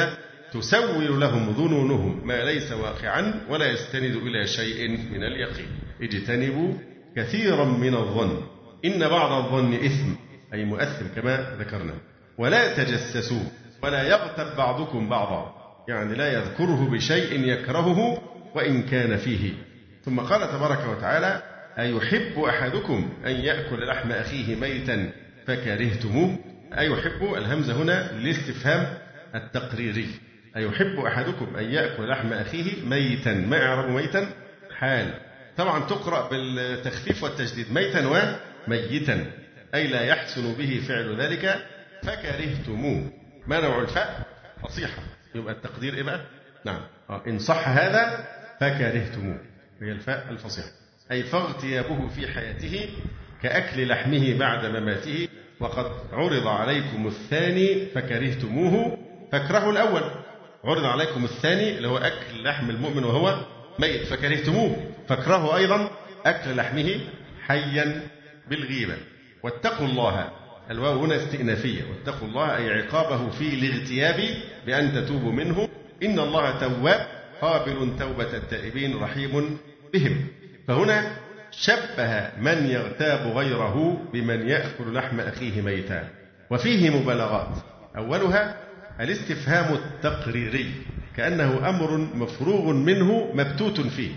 تسول لهم ظنونهم ما ليس واقعا ولا يستند إلى شيء من اليقين. اجتنبوا كثيرا من الظن. إن بعض الظن إثم أي مؤثم كما ذكرنا. ولا تجسسوا ولا يغتب بعضكم بعضا. يعني لا يذكره بشيء يكرهه وإن كان فيه. ثم قال تبارك وتعالى أيحب أحدكم أن يأكل لحم أخيه ميتا فكرهتموه؟ أيحب الهمزة هنا للاستفهام التقريري. أيحب أحدكم أن يأكل لحم أخيه ميتا. ما يعرف ميتا؟ حال. طبعا تقرأ بالتخفيف والتجديد. ميتا وميتا أي لا يحسن به فعل ذلك فكرهتموه. ما نوع الفاء؟ فصيحة. يبقى التقدير إيه بقى؟ نعم. آه، إن صح هذا فكرهتموه. هي الفاء الفصيحة. أي فاغتيابه في حياته كأكل لحمه بعد مماته. وقد عرض عليكم الثاني فكرهتموه. فاكرهوا الأول. عرض عليكم الثاني اللي هو أكل لحم المؤمن وهو ميت فكرهتموه. فاكرهوا أيضا أكل لحمه حيا بالغيبة. واتقوا الله. الواو هنا استئنافية. واتقوا الله أي عقابه في الاغتياب بأن تتوبوا منه. إن الله تواب قابل توبة التائبين رحيم بهم. فهنا شبه من يغتاب غيره بمن يأكل لحم أخيه ميتا. وفيه مبالغات. أولها الاستفهام التقريري كأنه أمر مفروغ منه مبتوت فيه.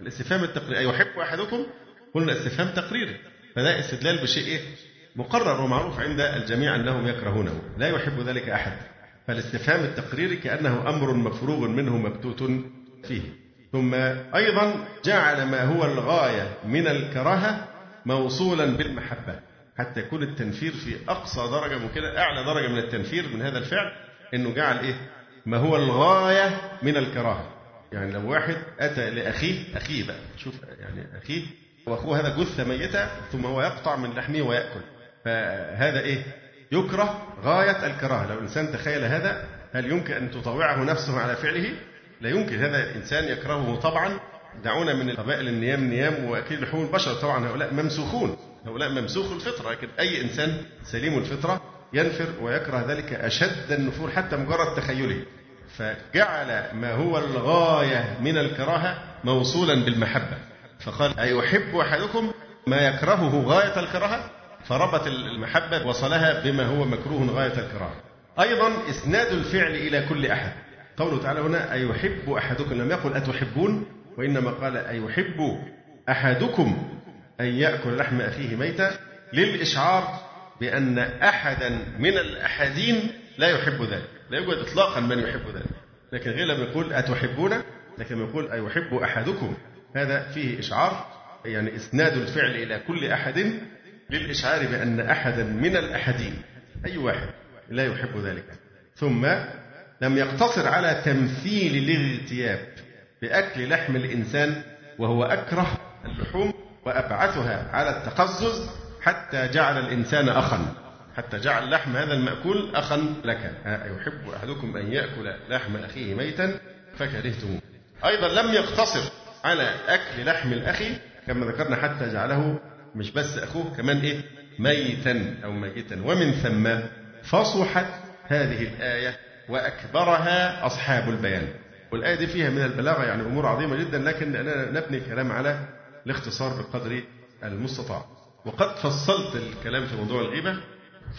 الاستفهام التقريري أيحب أحدكم؟ قلنا استفهام تقريري. فده استدلال بشيء إيه؟ مقرر ومعروف عند الجميع أنهم يكرهونه. لا يحب ذلك أحد. فالاستفهام التقريري كأنه أمر مفروغ منه مبتوت فيه. ثم أيضا جعل ما هو الغاية من الكراهة موصولا بالمحبة. حتى يكون التنفير في أقصى درجة ممكنة أعلى درجة من التنفير من هذا الفعل أنه جعل إيه؟ ما هو الغاية من الكراهة. يعني لو واحد أتى لأخيه أخيه بقى شوف يعني أخيه وأخوه هذا جثة ميتة ثم هو يقطع من لحمه ويأكل. فهذا إيه؟ يكره غاية الكراهة. لو الإنسان تخيل هذا هل يمكن أن تطوعه نفسه على فعله؟ لا يمكن. هذا الإنسان يكرهه طبعا. دعونا من القبائل النيام نيام وأكيد لحوم البشر طبعا هؤلاء ممسوخون. هؤلاء ممسوخ الفطرة لكن أي إنسان سليم الفطرة ينفر ويكره ذلك أشد النفور حتى مجرد تخيله. فجعل ما هو الغاية من الكراهة موصولا بالمحبة. فقال أيحب أحدكم ما يكرهه غاية الكراهة؟ فربط المحبة وصلها بما هو مكروه غاية الكراهة. أيضا إسناد الفعل إلى كل أحد. قوله تعالى هنا أيحب أحدكم. لم يقل أتحبون وإنما قال أيحب أحدكم أن يأكل لحم أخيه ميتا. للإشعار بأن أحدا من الأحدين لا يحب ذلك. لا يوجد إطلاقا من يحب ذلك. لكن غير لما يقول أتحبون لكن يقول أيحب أحدكم. هذا فيه إشعار يعني إسناد الفعل إلى كل أحد للإشعار بأن أحدا من الأحدين أي واحد لا يحب ذلك. ثم لم يقتصر على تمثيل الاغتياب بأكل لحم الإنسان وهو أكره اللحوم وأبعثها على التقزز حتى جعل الإنسان أخا. حتى جعل لحم هذا المأكول أخا لك. أيحب أحدكم أن يأكل لحم أخيه ميتا فكرهتموه. أيضا لم يقتصر على أكل لحم الأخ كما ذكرنا حتى جعله مش بس أخوه كمان إيه؟ ميتا أو ميتا. ومن ثم فصحت هذه الآية وأكبرها أصحاب البيان. والآية دي فيها من البلاغة يعني أمور عظيمة جدا لكن أنا نبني الكلام على الاختصار بقدر المستطاع. وقد فصلت الكلام في موضوع الغيبة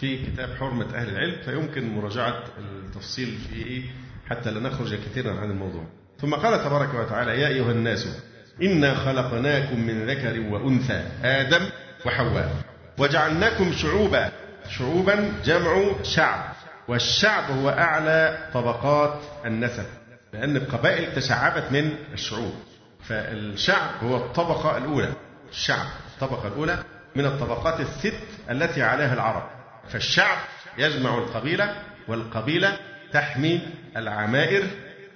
في كتاب حرمة أهل العلم فيمكن مراجعة التفصيل فيه حتى لا نخرج كثيرا عن الموضوع. ثم قال تبارك وتعالى يا أيها الناس إنا خلقناكم من ذكر وأنثى آدم وحواء وجعلناكم شعوبا شعوبا جمع شعب والشعب هو أعلى طبقات النسب لأن القبائل تشعبت من الشعوب فالشعب هو الطبقة الأولى الشعب الطبقة الأولى من الطبقات الست التي عليها العرب. فالشعب يجمع القبيلة والقبيلة تحمي العمائر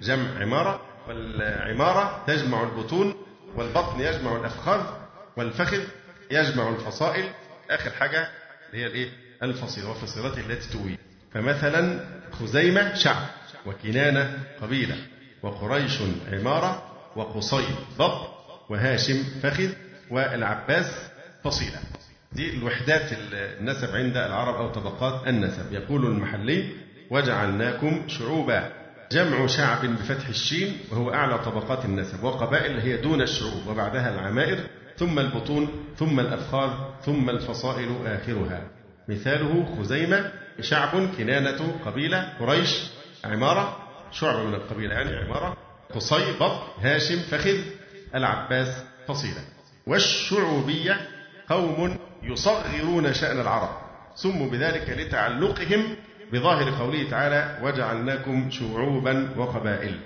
جمع عمارة والعمارة تجمع البطون والبطن يجمع الأفخاذ والفخذ يجمع الفصائل. آخر حاجة هي الإيه؟ الفصيلة وفصيلته التي تؤوي فمثلا خزيمة شعب وكنانة قبيلة وقريش عمارة وقصي ضب وهاشم فخذ والعباس فصيلة. دي الوحدات النسب عند العرب أو طبقات النسب. يقول المحلي وجعلناكم شعوبا. جمع شعب بفتح الشين وهو أعلى طبقات النسب وقبائل هي دون الشعوب وبعدها العمائر ثم البطون ثم الأفخاذ ثم الفصائل آخرها. مثاله خزيمة شعب كنانة قبيلة قريش عمارة. شعب من القبيلة يعني عمارة. قصي بط هاشم فخذ العباس فصيلة. والشعوبية قوم يصغرون شأن العرب. سموا بذلك لتعلقهم بظاهر قوله تعالى وجعلناكم شعوبا وقبائل.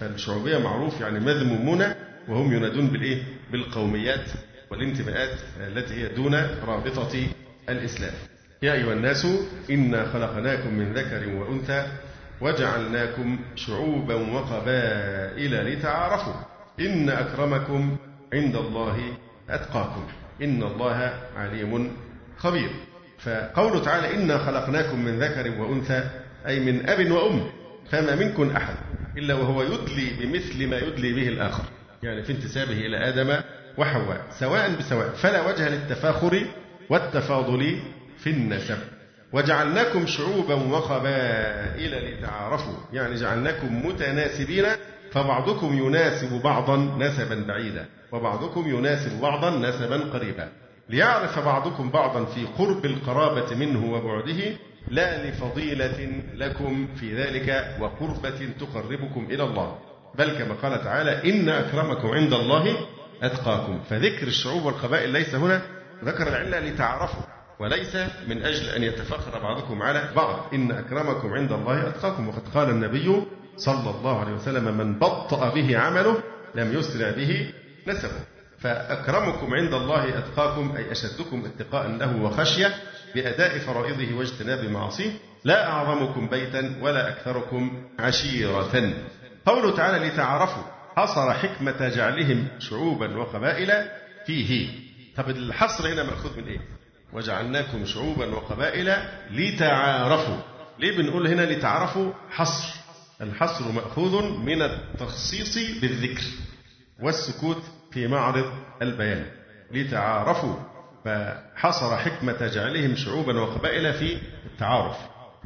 فالشعوبية معروف يعني مذمومون وهم ينادون بالإيه؟ بالقوميات والانتماءات التي هي دون رابطة الإسلام. يا أيها الناس إنا خلقناكم من ذكر وأنثى وجعلناكم شعوبا وقبائل لتعارفوا. إن أكرمكم عند الله أتقاكم. إن الله عليم خبير. فقوله تعالى إنا خلقناكم من ذكر وأنثى أي من أب وأم فما منكم أحد إلا وهو يدلي بمثل ما يدلي به الآخر. يعني في انتسابه إلى آدم وحواء سواء بسواء. فلا وجه للتفاخر والتفاضل في النسب. وجعلناكم شعوبا وقبائل لتعارفوا. يعني جعلناكم متناسبين فبعضكم يناسب بعضا نسبا بعيدا. وبعضكم يناسب بعضا نسبا قريبا. ليعرف بعضكم بعضا في قرب القرابة منه وبعده لا لفضيلة لكم في ذلك وقربة تقربكم إلى الله. بل كما قال تعالى إن أكرمكم عند الله أتقاكم. فذكر الشعوب والقبائل ليس هنا. ذكر العلة لتعرفوا. وليس من أجل أن يتفخر بعضكم على بعض. إن أكرمكم عند الله أتقاكم. وقد قال النبي صلى الله عليه وسلم من بطأ به عمله لم يسرع به نسبه. فأكرمكم عند الله أتقاكم أي أشدكم اتقاء له وخشية بأداء فرائضه واجتناب معاصيه. لا أعظمكم بيتا ولا أكثركم عشيرة. قوله تعالى لتعارفوا حصر حكمة جعلهم شعوبا وقبائل فيه. طب الحصر هنا مأخوذ من إيه؟ وجعلناكم شعوبا وقبائل لتعارفوا. ليه بنقول هنا لتعارفوا حصر؟ الحصر مأخوذ من التخصيص بالذكر والسكوت في معرض البيان. لتعارفوا فحصر حكمة جعلهم شعوبا وقبائل في التعارف.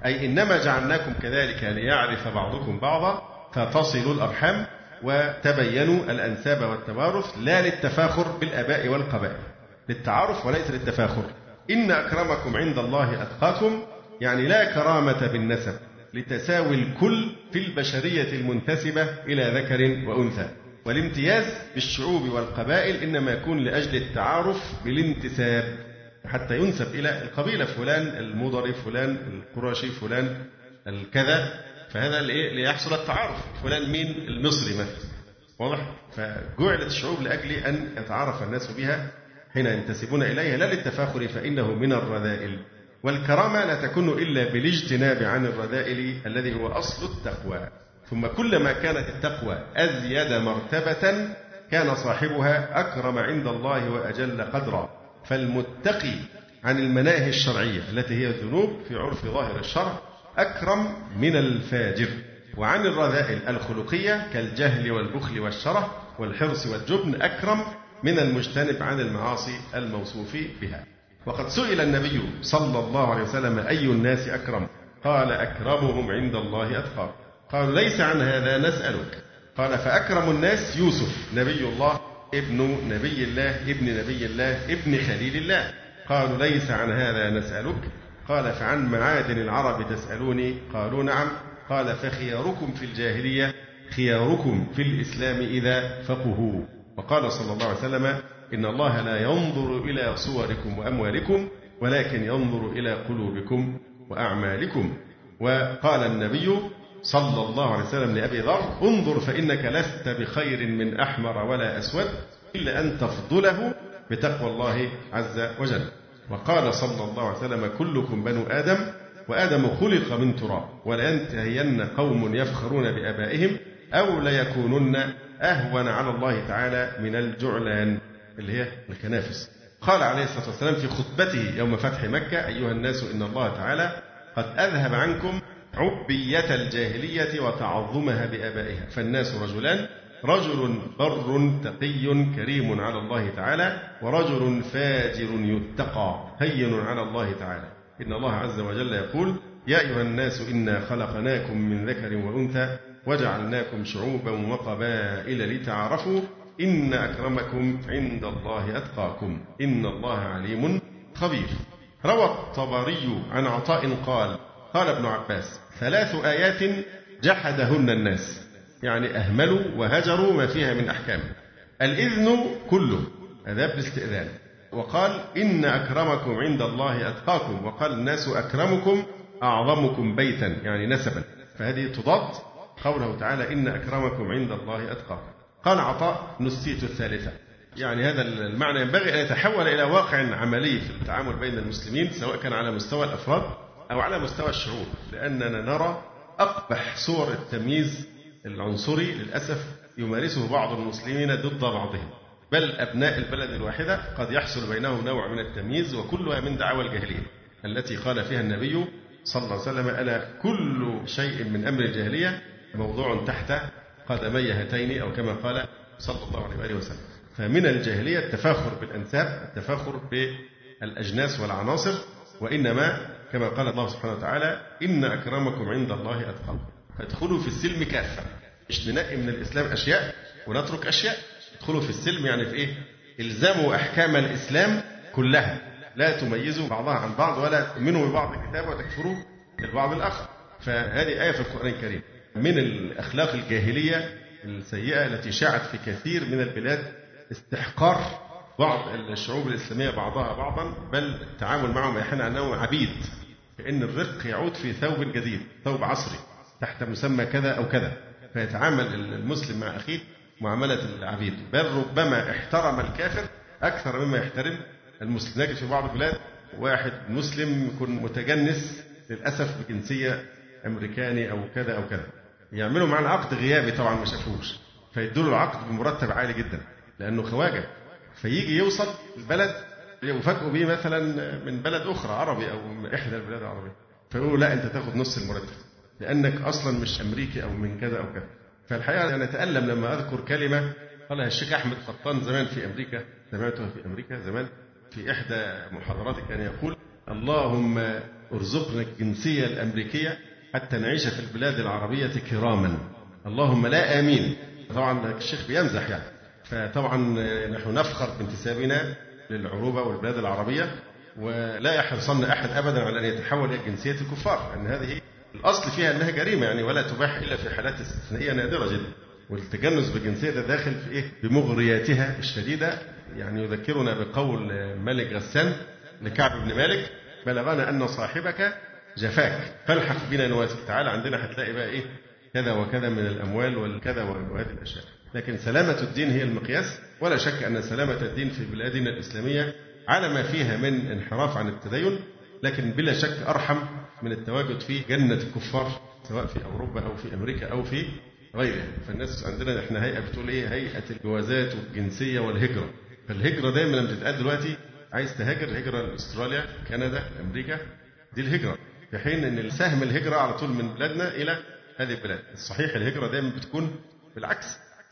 أي إنما جعلناكم كذلك ليعرف بعضكم بعضا فتصلوا الأرحام وتبينوا الأنساب والتوارث لا للتفاخر بالآباء والقبائل. للتعارف وليس للتفاخر. إن أكرمكم عند الله أتقاكم يعني لا كرامة بالنسب لتساوي الكل في البشرية المنتسبة إلى ذكر وأنثى. والامتياز بالشعوب والقبائل إنما يكون لأجل التعارف بالانتساب حتى ينسب إلى القبيلة فلان المضري فلان القرشي فلان الكذا فهذا ليحصل التعارف. فلان مين؟ المصري مثلا. واضح؟ فجعلت الشعوب لأجل أن يتعارف الناس بها حين ينتسبون إليها لا للتفاخر فإنه من الرذائل. والكرامة لا تكون إلا بالاجتناب عن الرذائل الذي هو أصل التقوى. ثم كلما كانت التقوى أزيد مرتبة كان صاحبها أكرم عند الله وأجل قدرا. فالمتقي عن المناهي الشرعية التي هي الذنوب في عرف ظاهر الشرع أكرم من الفاجر. وعن الرذائل الخلقية كالجهل والبخل والشره والحرص والجبن أكرم من المجتنب عن المعاصي الموصوف بها. وقد سئل النبي صلى الله عليه وسلم أي الناس أكرم؟ قال أكرمهم عند الله أتقاهم قالوا ليس عن هذا نسألك. قال فأكرم الناس يوسف نبي الله ابن نبي الله ابن نبي الله ابن خليل الله. قالوا ليس عن هذا نسألك. قال فعن معادن العرب تسألوني؟ قالوا نعم. قال فخياركم في الجاهلية خياركم في الإسلام إذا فقهوا وقال صلى الله عليه وسلم إن الله لا ينظر إلى صوركم وأموالكم ولكن ينظر إلى قلوبكم وأعمالكم. وقال النبي صلى الله عليه وسلم لأبي ذر انظر فإنك لست بخير من أحمر ولا أسود إلا أن تفضله بتقوى الله عز وجل. وقال صلى الله عليه وسلم كلكم بنو آدم وآدم خلق من تراب ولينتهين قوم يفخرون بآبائهم أو ليكونن أهون على الله تعالى من الجعلان اللي هي الكنافس. قال عليه الصلاة والسلام في خطبته يوم فتح مكة أيها الناس إن الله تعالى قد أذهب عنكم عبية الجاهلية وتعظمها بآبائها. فالناس رجلان رجل بر تقي كريم على الله تعالى ورجل فاجر يتقى هين على الله تعالى. إن الله عز وجل يقول يا أيها الناس إنا خلقناكم من ذكر وأنثى وجعلناكم شعوبا وقبائل لتعارفوا إن أكرمكم عند الله أتقاكم. إن الله عليم خبير. روى الطبري عن عطاء قال قال ابن عباس ثلاث آيات جحدهن الناس يعني أهملوا وهجروا ما فيها من أحكام. الإذن كله أداب الاستئذان وقال إن أكرمكم عند الله أتقاكم وقال الناس أكرمكم أعظمكم بيتا يعني نسبا. فهذه تضاد قوله تعالى إن أكرمكم عند الله أتقاكم. قال عطاء نسيت الثالثة. يعني هذا المعنى ينبغي أن يتحول إلى واقع عملي في التعامل بين المسلمين سواء كان على مستوى الأفراد أو على مستوى الشعوب لأننا نرى أقبح صور التمييز العنصري للأسف يمارسه بعض المسلمين ضد بعضهم. بل أبناء البلد الواحدة قد يحصل بينهم نوع من التمييز وكلها من دعاوى الجاهلية التي قال فيها النبي صلى الله عليه وسلم ألا كل شيء من أمر الجاهلية موضوع تحت قدمي هاتين أو كما قال صلى الله عليه وآله وسلم. فمن الجاهلية التفاخر بالأنساب التفاخر بالأجناس والعناصر وإنما كما قال الله سبحانه وتعالى إن أكرمكم عند الله أتقاكم. فادخلوا في السلم كافة. مش ننقي من الإسلام أشياء ونترك أشياء. ادخلوا في السلم يعني في إيه؟ الزموا أحكام الإسلام كلها. لا تميزوا بعضها عن بعض ولا تؤمنوا ببعض الكتاب وتكفروا البعض الآخر. فهذه آية في القرآن الكريم. من الأخلاق الجاهلية السيئة التي شاعت في كثير من البلاد استحقار بعض الشعوب الإسلامية بعضها بعضا بل التعامل معهم أحيانا أنهم عبيد. كأن الرق يعود في ثوب جديد ثوب عصري تحت مسمى كذا أو كذا. فيتعامل المسلم مع أخيه معاملة العبيد. بل ربما احترم الكافر أكثر مما يحترم المسلم. نجد في بعض البلاد واحد مسلم يكون متجنس للأسف بجنسية أمريكاني أو كذا أو كذا. يعملوا معاه عقد غيابي طبعا ما شافوش. فيدوا العقد بمرتب عالي جدا لأنه خواجة. فيجي يوصل البلد يفاجئوا بيه مثلا من بلد أخرى عربي أو من إحدى البلاد العربية. فيقولوا لا أنت تاخد نص المرتب. لأنك أصلا مش أمريكي أو من كذا أو كذا. فالحقيقة أنا أتألم لما أذكر كلمة قالها الشيخ أحمد قطان زمان في أمريكا. سمعتها في أمريكا زمان في إحدى محاضراته كان يقول اللهم ارزقنا الجنسية الأمريكية حتى نعيش في البلاد العربية كراما. اللهم لا آمين. طبعا الشيخ بيمزح يعني. فطبعا نحن نفخر بانتسابنا للعروبة والبلاد العربية ولا يحرصن أحد أبدا على أن يتحول إلى جنسية الكفار لأن هذه الأصل فيها أنها جريمة يعني ولا تباح إلا في حالات استثنائية نادرة جدا. والتجنس بالجنسية ده داخل في إيه؟ بمغرياتها الشديدة. يعني يذكرنا بقول ملك غسان لكعب بن مالك بلغنا أن صاحبك جفاك فالحق بنا نواسك تعالى عندنا هتلاقي بقى إيه؟ كذا وكذا من الأموال والكذا وهذه الأشياء. لكن سلامة الدين هي المقياس. ولا شك أن سلامة الدين في بلادنا الإسلامية على ما فيها من انحراف عن التدين لكن بلا شك أرحم من التواجد في جنة الكفار سواء في أوروبا أو في أمريكا أو في غيرها. فالناس عندنا إحنا هيئة بتقول إيه؟ هيئة الجوازات والجنسية والهجرة. فالهجرة دايما لما بتتقال دلوقتي عايز تهاجر هجرة لأستراليا كندا أمريكا دي الهجرة. في حين إن سهم الهجرة على طول من بلادنا إلى هذه البلاد. الصحيح الهجرة دايما بتكون بالعكس.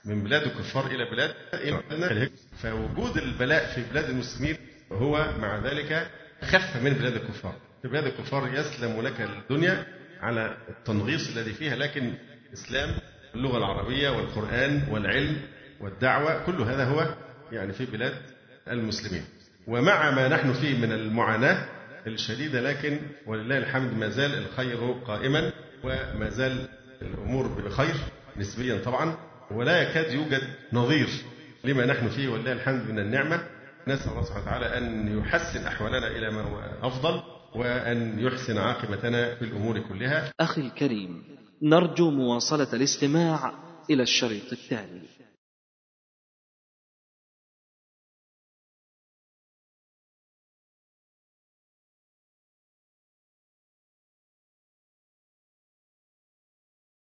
من بلاد الكفار إلى بلاد إلى فوجود البلاء في بلاد المسلمين هو مع ذلك خف من بلاد الكفار. في بلاد الكفار يسلم لك الدنيا على التنغيص الذي فيها لكن الإسلام اللغة العربية والقرآن والعلم والدعوة كل هذا هو يعني في بلاد المسلمين. ومع ما نحن فيه من المعاناة الشديدة لكن ولله الحمد ما زال الخير قائما وما زال الأمور بخير نسبيا طبعا. ولا يكاد يوجد نظير لما نحن فيه ولله الحمد من النعمة. نسأل الله سبحانه وتعالى أن يحسن أحوالنا إلى ما هو أفضل وأن يحسن عاقبتنا في الأمور كلها. أخي الكريم نرجو مواصلة الاستماع إلى الشريط التالي.